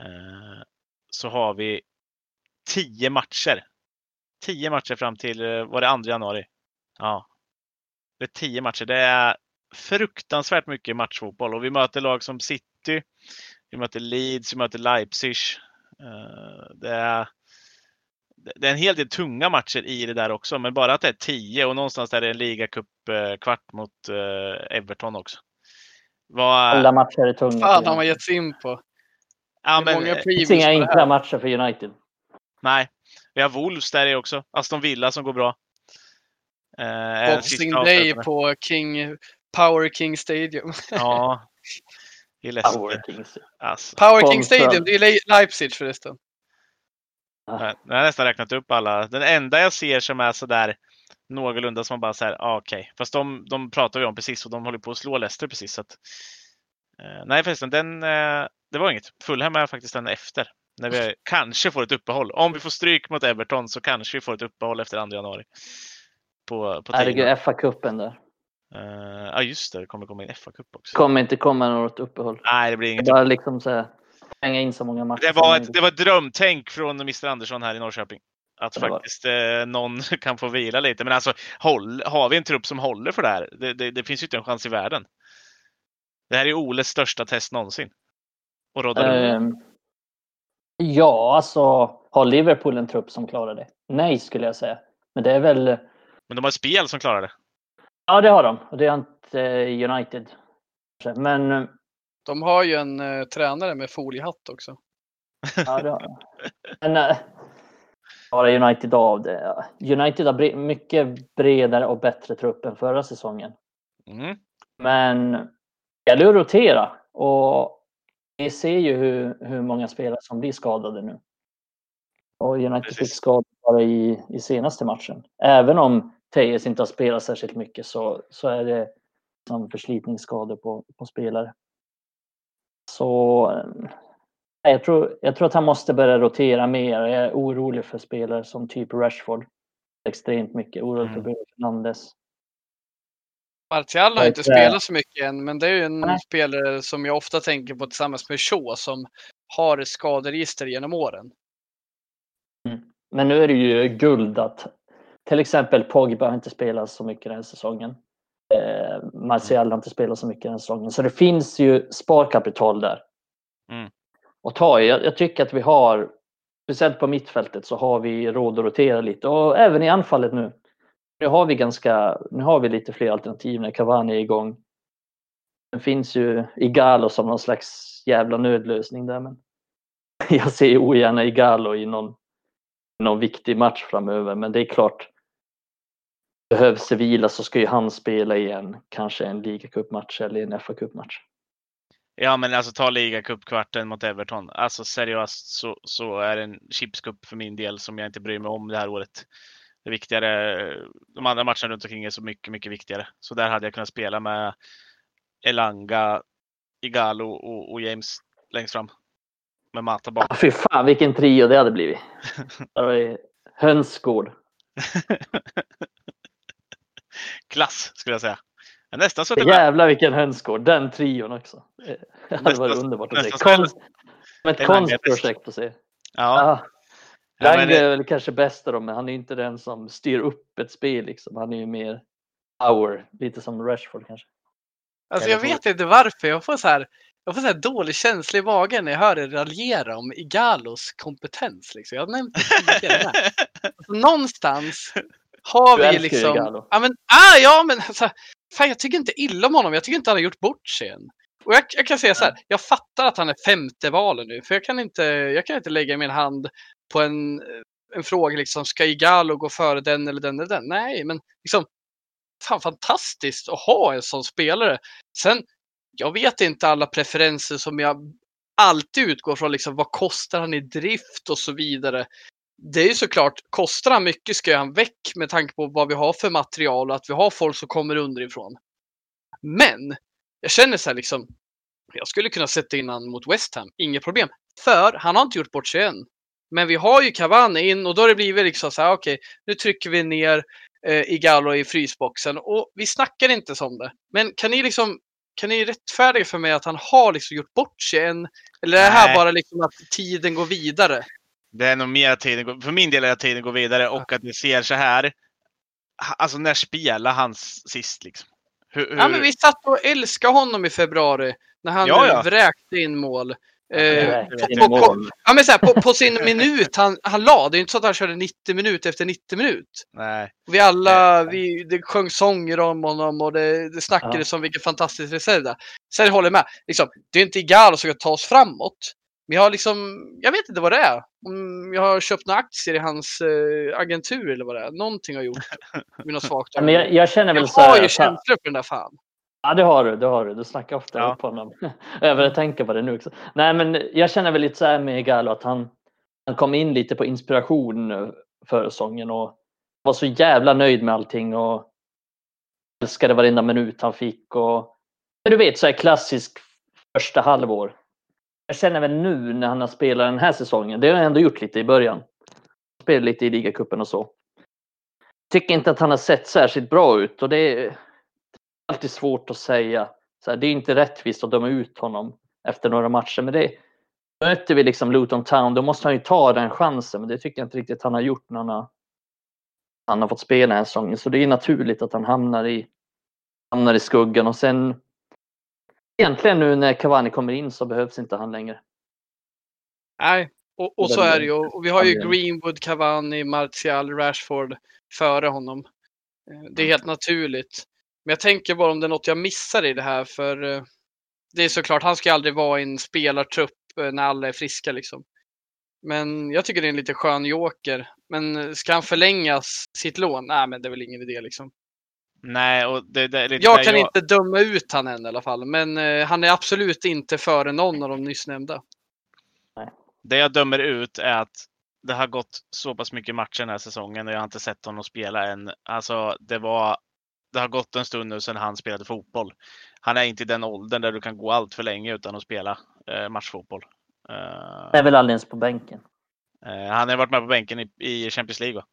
Speaker 2: Eh, så har vi 10 matcher. 10 matcher fram till, eh, var det 2 januari? Ja. Det är 10 matcher. Det är fruktansvärt mycket matchfotboll och vi möter lag som City, vi möter Leeds, vi möter Leipzig. Eh, Det är, det är en hel del tunga matcher i det där också, men bara att det är 10 och någonstans där är det en ligacup-kvart mot eh, Everton också. Vad,
Speaker 3: Alla matcher är tunga.
Speaker 1: Fan, har
Speaker 3: United.
Speaker 1: gett sig in på.
Speaker 2: ja, men,
Speaker 1: många
Speaker 3: Det finns inga enkla matcher för United.
Speaker 2: Nej, vi har Wolves där i också. Aston Villa som går bra. Eh,
Speaker 1: Boxing Day på King, Power King Stadium.
Speaker 2: Ja. *laughs* Är läskigt.
Speaker 3: Power Kings.
Speaker 2: Alltså.
Speaker 1: Power King. Stadium, det är Le- Leipzig förresten.
Speaker 2: Jag jag har nästan räknat upp alla. Den enda jag ser som är sådär någorlunda som man bara säger, ah, okej. Fast de, de pratar vi om precis och de håller på att slå Leicester precis. Så att, eh, nej förresten, den, eh, det var inget. Fulham är faktiskt den efter. När vi kanske får ett uppehåll. Om vi får stryk mot Everton så kanske vi får ett uppehåll efter 2 januari. På, på.
Speaker 3: Herregud, FA-cupen där.
Speaker 2: Eh, Ja just det, det kommer komma in FA-cup också.
Speaker 3: kommer inte komma något uppehåll.
Speaker 2: Nej, det blir inget.
Speaker 3: bara liksom så här, hänga in så många matcher
Speaker 2: Det var, ett, det var ett drömtänk från Mr Andersson här i Norrköping. Att
Speaker 3: Det
Speaker 2: faktiskt eh, någon *laughs* kan få vila lite. Men alltså, håll, har vi en trupp som håller för det här? Det, det, det finns ju inte en chans i världen. Det här är Oles största test någonsin. Och rådda uh,
Speaker 3: Ehm, ja, alltså har Liverpool en trupp som klarar det? Nej, skulle jag säga. Men det är väl,
Speaker 2: Men de har spel som klarar det.
Speaker 3: Ja det har de. Och det har inte eh, United. Men eh,
Speaker 1: De har ju en eh, tränare med foliehatt också.
Speaker 3: Ja, det har jag. Men äh, bara United av det. United har bre- mycket bredare och bättre trupp än förra säsongen.
Speaker 2: Mm.
Speaker 3: Men det gäller att rotera och vi ser ju hur, hur många spelare som blir skadade nu. Och United
Speaker 2: Precis.
Speaker 3: fick skador bara i, i senaste matchen. Även om Tejes inte har spelat särskilt mycket så, så är det som förslitningsskador på, på spelare. Så eh, jag tror, jag tror att han måste börja rotera mer. Jag är orolig för spelare som typ Rashford. Extremt mycket. Orolig för
Speaker 2: Mm.
Speaker 3: Bruno Fernandes.
Speaker 1: Martial har inte spelat så mycket än, men det är ju en
Speaker 3: Nej.
Speaker 1: spelare som jag ofta tänker på tillsammans med Shaw som har skaderegister genom åren.
Speaker 3: Men nu är det ju guld att till exempel Pogba har inte spelat så mycket den här säsongen. Eh, Martial har inte spelat så mycket den här säsongen. Så det finns ju sparkapital där.
Speaker 2: Mm.
Speaker 3: Och ta jag, jag tycker att vi har, speciellt på mittfältet så har vi råd att rotera lite och även i anfallet nu. Nu har vi ganska, nu har vi lite fler alternativ när Cavani är igång. Det finns ju Igalo som någon slags jävla nödlösning där men *laughs* jag ser ogärna Igalo i någon någon viktig match framöver. Men det är klart, behövs det vila så ska ju han spela igen. Kanske en ligacupmatch eller en fa Cup-match.
Speaker 2: Ja, men alltså ta ligacupkvarten mot Everton. Alltså seriöst så, så är det en chipscup för min del som jag inte bryr mig om det här året. Det viktigare, de andra matcherna runt omkring är så mycket, mycket viktigare. Så där hade jag kunnat spela med Elanga, Igalo och, och James längst fram. Med Mata bak.
Speaker 3: Ah, Fy fan vilken trio det hade blivit. *laughs* Det var Hönsgård. *laughs*
Speaker 2: Klass skulle jag säga. Nästan med.
Speaker 3: jävlar vilken hönsgård. Den trion också. Det hade varit underbart att se. Konst, som ett konstprojekt att se.
Speaker 2: Ja,
Speaker 3: Ja. Lange
Speaker 2: det-
Speaker 3: är väl kanske bäst då, men han är inte den som styr upp ett spel. Liksom. Han är ju mer power, lite som Rashford kanske.
Speaker 1: Alltså jag vet inte varför. Jag får så här, jag får så här dålig känsla i magen när jag hör er raljera om Igalos kompetens. Liksom. Jag har nämnt det tidigare. Alltså, *laughs* någonstans har
Speaker 3: Du
Speaker 1: vi
Speaker 3: ju
Speaker 1: liksom...
Speaker 3: Igalo.
Speaker 1: Ja, men, ah, ja, men alltså, fan, jag tycker inte illa om honom. Jag tycker inte han har gjort bort sig än. Och jag, jag kan säga så här, jag fattar att han är femte valen nu, för jag kan inte, jag kan inte lägga min hand på en, en fråga liksom, ska Igalo gå före den eller den eller den? Nej, men liksom, fan fantastiskt att ha en sån spelare. Sen, jag vet inte alla preferenser som jag alltid utgår från, liksom, vad kostar han i drift och så vidare. Det är ju såklart, kostar han mycket ska han väck med tanke på vad vi har för material och att vi har folk som kommer underifrån. Men jag känner så här liksom, jag skulle kunna sätta in han mot West Ham, inget problem. För han har inte gjort bort sig än. Men vi har ju Cavani in och då har det blivit liksom så här, okej, nu trycker vi ner eh, Igalo i frysboxen och vi snackar inte som det. Men kan ni liksom, kan ni rättfärdiga för mig att han har liksom gjort bort sig än? Eller är det här
Speaker 2: Nej.
Speaker 1: bara liksom att tiden går vidare?
Speaker 2: Det är nog mer att tiden går, för min del är att tiden går vidare och att vi ser så här. Alltså när spelar han sist liksom? Hur, hur,
Speaker 1: Ja, men vi satt och älskade honom i februari när han
Speaker 2: Ja, ja.
Speaker 1: vräkte in mål. Eh, på-
Speaker 3: in
Speaker 1: på- på-
Speaker 3: mål.
Speaker 1: Ja, men så här, på, på sin minut han, han la. Det är inte så att han körde 90 minut efter 90 minut.
Speaker 2: Nej.
Speaker 1: Vi alla, vi, det sjöng sånger om honom och det, det snackades om vilken fantastisk reserv det är. Sen håller jag med. Liksom, det är inte Igalo som ska ta oss framåt. Men jag har liksom, jag vet inte vad det är. Om jag har köpt några aktier i hans eh, agentur eller vad det är. Någonting har gjort. *laughs* Med något svagt
Speaker 3: men jag, jag känner väl
Speaker 1: jag
Speaker 3: så
Speaker 1: har
Speaker 3: här,
Speaker 1: ju känslor för den där fan.
Speaker 3: Ja, det har du. Det har du. Du snackar ofta
Speaker 2: Ja.
Speaker 3: upp honom. *laughs* jag tänka på det nu också. Nej, men jag känner väl lite så här med Galo att han, han kom in lite på inspiration för säsongen och var så jävla nöjd med allting och älskade varenda minut han fick. Och, du vet, så här klassisk första halvår. Jag känner väl nu när han har spelat den här säsongen, det har han ändå gjort lite i början. Spelat lite i ligacupen och så. Tycker inte att han har sett särskilt bra ut och det är alltid svårt att säga. Så här, det är inte rättvist att döma ut honom efter några matcher, men det möter vi liksom Luton Town, då måste han ju ta den chansen, men det tycker jag inte riktigt han har gjort när han har, han har fått spela den här säsongen. Så det är naturligt att han hamnar i, hamnar i skuggan och sen egentligen nu när Cavani kommer in så behövs inte han längre.
Speaker 1: Nej, och, och så är det ju. Och vi har ju Greenwood, Cavani, Martial, Rashford före honom. Eh, Det är helt naturligt. Men jag tänker bara om det är något jag missar i det här, för eh, det är såklart, han ska aldrig vara i en spelartrupp eh, när alla är friska liksom. Men jag tycker det är en lite skön joker. Men ska han förlänga sitt lån? Nej, men det är väl ingen idé liksom.
Speaker 2: Nej, och det, det, det,
Speaker 1: Jag
Speaker 2: det
Speaker 1: kan inte döma ut han än i alla fall, men eh, han är absolut inte före någon av de nyss nämnda.
Speaker 2: Det jag dömer ut är att det har gått så pass mycket matcher den här säsongen och jag har inte sett honom spela än. Alltså, det var. Det har gått en stund nu sedan han spelade fotboll. Han är inte i den åldern där du kan gå allt för länge utan att spela eh, matchfotboll. Eh,
Speaker 3: Han är väl aldrig ens på bänken.
Speaker 2: eh, han har varit med på bänken i, i Champions League. Va?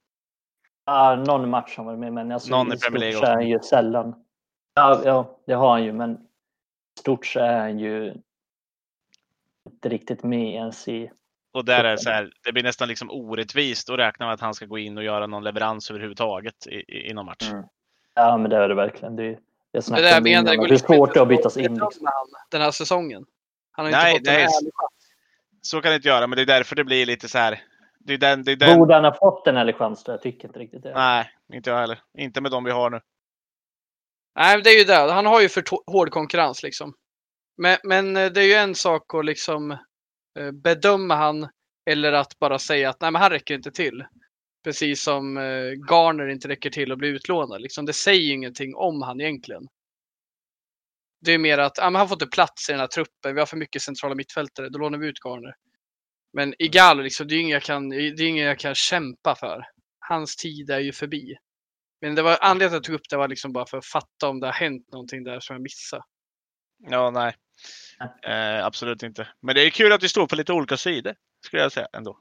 Speaker 3: Ja, någon match har varit med men alltså,
Speaker 2: Någon i Premier League
Speaker 3: så är
Speaker 2: också.
Speaker 3: han ju sällan. Ja, ja, det har han ju men i stort så är han ju inte riktigt med ens i...
Speaker 2: Och där är det så här, det blir nästan liksom orättvist att räkna med att han ska gå in och göra någon leverans överhuvudtaget i, i, i någon match.
Speaker 3: Mm. Ja men det är det verkligen. Det, är- det
Speaker 1: Det där
Speaker 3: jag
Speaker 1: menar jag går
Speaker 3: Det är
Speaker 1: liksom
Speaker 3: svårt
Speaker 1: inte
Speaker 3: att bytas in. Liksom.
Speaker 1: den här säsongen. Han har
Speaker 2: Nej,
Speaker 1: inte fått
Speaker 2: nej.
Speaker 1: en ärlig chans.
Speaker 2: Så kan det inte göra, men det är därför det blir lite så här. Det är den, det är den,
Speaker 3: Borde han ha fått en ärlig chans? då? Jag tycker inte riktigt det.
Speaker 2: Nej, inte jag heller. Inte med de vi har nu.
Speaker 1: Nej, det är ju det. Han har ju för hård konkurrens liksom. Men, men eh, det är ju en sak att liksom eh, bedöma han eller att bara säga att nej, men han räcker inte till. Precis som eh, Garner inte räcker till att bli utlånad. Liksom, det säger ju ingenting om han egentligen. Det är mer att ja, men han får inte plats i den här truppen. Vi har för mycket centrala mittfältare. Då lånar vi ut Garner. Men Igalo, liksom, det är inget jag kan, det är inget jag kan kämpa för. Hans tid är ju förbi. Men det var anledningen till att jag tog upp det var liksom bara för att fatta om det har hänt någonting där som jag missade.
Speaker 2: Ja, nej. Eh, absolut inte. Men det är kul att vi står på lite olika sidor. Skulle jag säga ändå.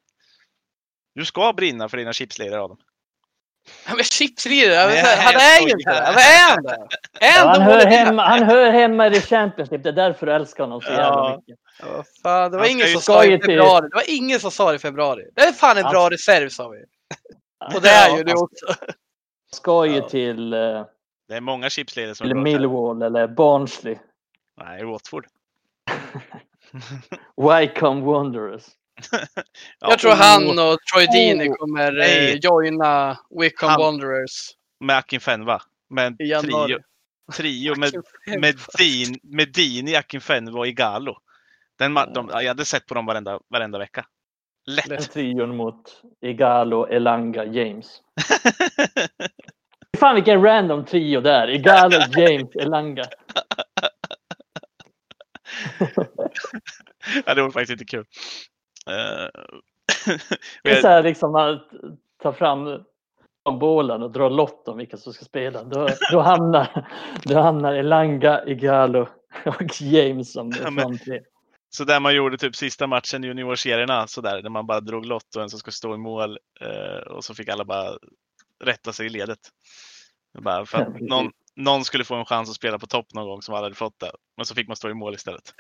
Speaker 2: Du ska brinna för dina chipsledare Adam.
Speaker 1: Ja, men chipsledare, han är ju inte det. Vad är han då? Är
Speaker 3: Ja,
Speaker 1: han
Speaker 3: hör hemma, han hör hemma i The Champions League. Det är därför du älskar honom så jävla
Speaker 1: Ja.
Speaker 3: mycket.
Speaker 1: Ja, fan, det var ingen som sa i februari. Det var ingen som sa det i februari. Det är fan en
Speaker 3: Han-
Speaker 1: bra reserv sa vi. Och det är ju det
Speaker 3: han
Speaker 1: också.
Speaker 3: ska ju till, eh,
Speaker 2: Det är många chipsledare som bra.
Speaker 3: Millwall eller Barnsley.
Speaker 2: Nej, Watford. *laughs*
Speaker 3: Wycombe Wanderers. *laughs*
Speaker 2: Ja,
Speaker 1: Jag tror han och Troy Deeney
Speaker 3: Oh.
Speaker 1: kommer eh,
Speaker 2: Nej.
Speaker 1: joina Wickham
Speaker 2: Han-
Speaker 1: Wanderers
Speaker 2: Med Akinfenwa. Med en trio, trio med, med, Dean, med Dini, Akinfenwa och Igalo. Den, de, jag hade sett på dem varenda, varenda vecka. Lätt.
Speaker 3: Den trion mot Igalo, Elanga, James. *laughs* Fan vilken random trio där. Igalo, James, Elanga. *laughs*
Speaker 2: ja, det var faktiskt inte kul. Eh, *laughs*
Speaker 3: Det är så här liksom att ta fram bålen och dra lott om vilka som ska spela. Då, då, hamnar, då hamnar Elanga, Igalo och James som
Speaker 2: Ja, men-. Så där man gjorde typ sista matchen i juniorserierna, så där, där man bara drog lott och en som skulle stå i mål eh, och så fick alla bara rätta sig i ledet. Bara för att någon, någon skulle få en chans att spela på topp någon gång som alla hade fått det. Men så fick man stå i mål istället. *laughs*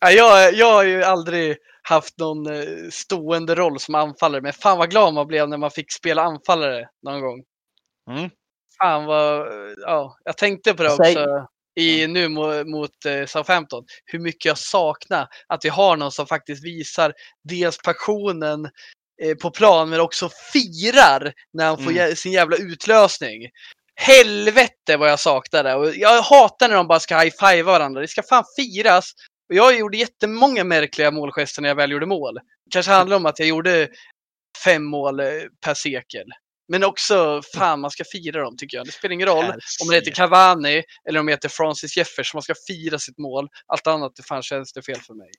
Speaker 1: Ja, jag, jag har ju aldrig haft någon eh, stående roll som anfallare, men fan vad glad man blev när man fick spela anfallare någon gång.
Speaker 2: Mm.
Speaker 1: Fan vad, ja, jag tänkte på det
Speaker 3: Säg-
Speaker 1: också i, nu mot, mot eh, Southampton. Hur mycket jag saknar att vi har någon som faktiskt visar dels passionen eh, på plan men också firar när han får
Speaker 2: Mm.
Speaker 1: sin jävla utlösning. Helvete vad jag saknar det. Och jag hatar när de bara ska high-fiva varandra. Det ska fan firas. Och jag gjorde jättemånga märkliga målgester när jag väl gjorde mål. kanske handlar om att jag gjorde fem mål eh, per sekel. Men också, fan man ska fira dem tycker jag. Det spelar ingen roll om det heter Cavani eller om det heter Francis Jeffers. Man ska fira sitt mål. Allt annat, det fan känns det fel för mig.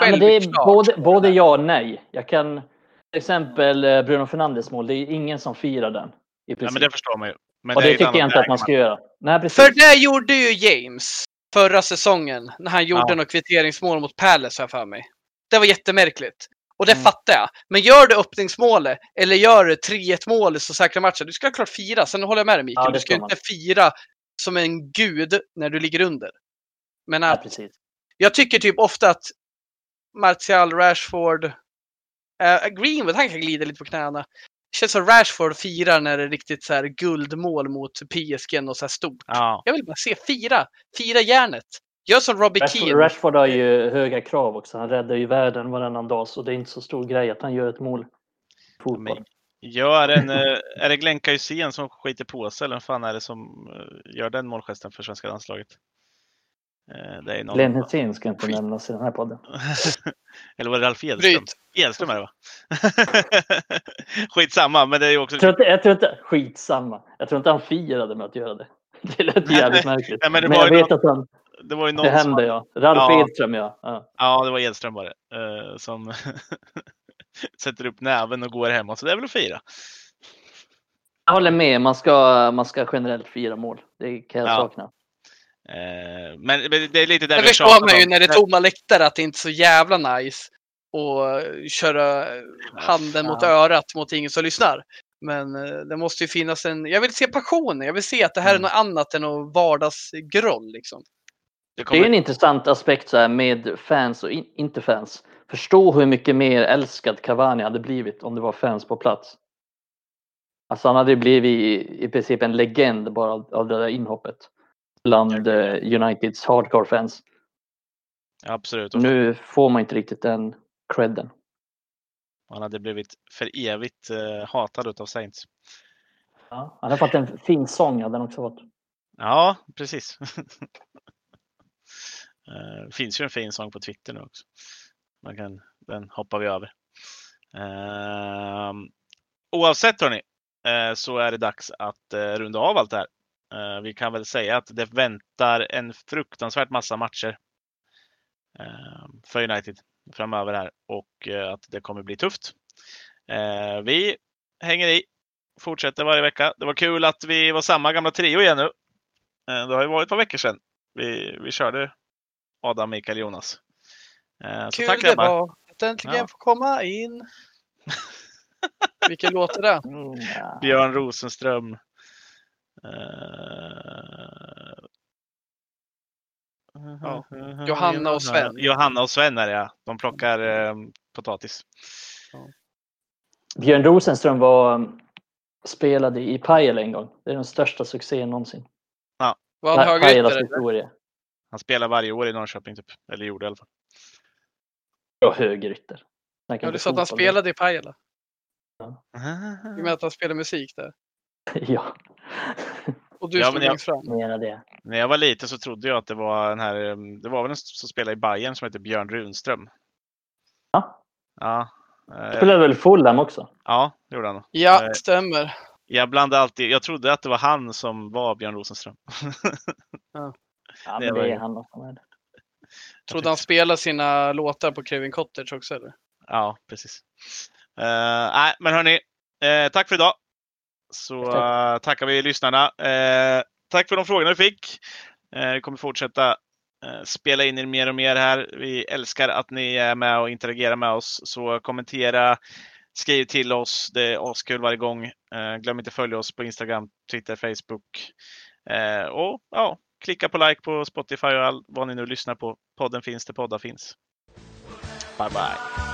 Speaker 3: Ja, men det är både, både ja och nej. Jag kan till exempel eh, Bruno Fernandes mål. Det är ingen som firar den. I
Speaker 2: Ja, men det förstår man ju. Men
Speaker 3: och det
Speaker 2: ett
Speaker 3: tycker jag inte att man ska göra. Nej, precis.
Speaker 1: För det gjorde ju James förra säsongen när han gjorde
Speaker 2: Ja.
Speaker 1: något kvitteringsmål mot Palace har jag för mig. Det var jättemärkligt. Och det
Speaker 2: Mm.
Speaker 1: fattar jag. Men gör du öppningsmålet eller gör du 3-1 mål så säkra matchen. Du ska klart fira. Sen håller jag med dig Mikael.
Speaker 3: Ja,
Speaker 1: du ska inte fira som en gud när du ligger under. Men
Speaker 3: Ja,
Speaker 1: att,
Speaker 3: precis.
Speaker 1: jag tycker typ ofta att Martial, Rashford, eh, Greenwood, han kan glida lite på knäna. Det känns som Rashford firar när det är riktigt så här guldmål mot PSG och så här stort.
Speaker 2: Ja,
Speaker 1: Jag vill bara se fira. Fira järnet. Gör som Robbie
Speaker 3: Rashford,
Speaker 1: Keane.
Speaker 3: Rashford har ju höga krav också. Han räddar ju världen varannan dag. Så det är inte så stor grej att han gör ett mål. Fotboll.
Speaker 2: gör en, eh, är det Glenn Kajusén som skiter på sig eller vem fan är det som eh, gör den målgesten för svenska landslaget? Eh, det är någon...
Speaker 3: Glenn Hysén ska inte
Speaker 1: Skit.
Speaker 3: nämnas i den här podden. *laughs*
Speaker 2: Eller var det Ralf Edström?
Speaker 1: Bryt.
Speaker 2: Edström är det va? *laughs* Skitsamma, men det är ju också...
Speaker 3: Jag tror, inte, jag tror inte, skitsamma. Jag tror inte han firade med att göra det. *laughs* Det lät jävligt märkligt.
Speaker 2: Nej, men det
Speaker 3: men jag vet att han,
Speaker 2: Det var ju någon
Speaker 3: det
Speaker 2: som-
Speaker 3: hände ja. Ralf
Speaker 2: Ja.
Speaker 3: Edström ja. ja.
Speaker 2: Ja, det var Edström var det. eh, som *laughs* sätter upp näven och går hem. Så det är väl att fira.
Speaker 3: Jag håller med, man ska, man ska generellt fira mål. Det kan jag
Speaker 2: Ja.
Speaker 3: sakna.
Speaker 2: Eh, Men men det är lite där
Speaker 1: Det
Speaker 2: vi
Speaker 1: förstår man ju när det är tomma läktare att det inte är så jävla nice att köra handen mot örat mot ingen som lyssnar. Men eh, det måste ju finnas en, jag vill se passionen, jag vill se att det här
Speaker 2: Mm.
Speaker 1: är något annat än något vardagsgroll liksom.
Speaker 2: Det
Speaker 3: Det är
Speaker 2: kommer...
Speaker 3: en intressant aspekt så här, med fans och in, inte fans. Förstå hur mycket mer älskad Cavani hade blivit om det var fans på plats. Alltså han hade blivit i, princip en legend bara av, det där inhoppet. Bland eh, Uniteds hardcore-fans.
Speaker 2: Absolut.
Speaker 3: Nu får man inte riktigt den credden.
Speaker 2: Han hade blivit för evigt eh, hatad av Saints.
Speaker 3: Ja, han har fått en fin sång hade han också fått.
Speaker 2: Ja, precis. *laughs* Eh, finns ju en fin sång på Twitter nu också. Man kan, den hoppar vi över. Ehm, oavsett hörni, eh, så är det dags att eh, runda av allt det här. Eh, vi kan väl säga att det väntar en fruktansvärt massa matcher ehm, för United framöver här och eh, att det kommer bli tufft. Eh, vi hänger i, fortsätter varje vecka. Det var kul att vi var samma gamla trio igen nu. Det har ju varit ett par veckor sedan vi, vi körde Adam, Mikael, Jonas. Eh, Så
Speaker 1: Kul
Speaker 2: tack
Speaker 1: det
Speaker 2: grabbar.
Speaker 1: var att äntligen
Speaker 2: Ja.
Speaker 1: få komma in. Vilken låt är det? *laughs*
Speaker 3: Mm, ja.
Speaker 2: Björn Rosenström. Eh,
Speaker 1: Ja. Johanna och Sven.
Speaker 2: Johanna och Sven är det ja. De plockar eh, potatis.
Speaker 3: Björn Rosenström var, spelade i Pajala en gång. Det är den största succén någonsin.
Speaker 1: Var han högerytter?
Speaker 2: Han spelar varje år i Norrköping typ. Eller gjorde i alla fall.
Speaker 3: Och högerytter.
Speaker 1: Ja, du sa att han spelade i Pajala. I och med att han spelar musik där. *laughs*
Speaker 3: Ja,
Speaker 1: Och du
Speaker 2: Ja,
Speaker 1: stod längst fram.
Speaker 3: det.
Speaker 2: När jag var liten så trodde jag att det var den här, eh, det var väl en som spelade i Bayern som heter Björn Runström.
Speaker 3: Ja.
Speaker 2: Ja, eh,
Speaker 3: Spelade väl Fulham också?
Speaker 2: ja det gjorde han.
Speaker 1: Ja,
Speaker 2: Eh,
Speaker 1: stämmer.
Speaker 2: Jag blandade alltid, jag trodde att det var han som var Björn Rosenström. *laughs*
Speaker 3: Ja,
Speaker 2: Det
Speaker 3: men det är han också. med.
Speaker 1: Trodde han spelade sina låtar på Kevin Cottage också eller?
Speaker 2: Ja, precis. Uh, nej, men hörni, eh, tack för idag. Så eh, tackar vi lyssnarna. Eh, tack för de frågorna vi fick. Vi kommer fortsätta spela in er mer och mer här. Vi älskar att ni är med och interagerar med oss. Så kommentera, skriv till oss. Det är askul varje gång. Glöm inte att följa oss på Instagram, Twitter, Facebook. Och ja, klicka på like på Spotify och all, vad ni nu lyssnar på. Podden finns där poddar finns. Bye bye!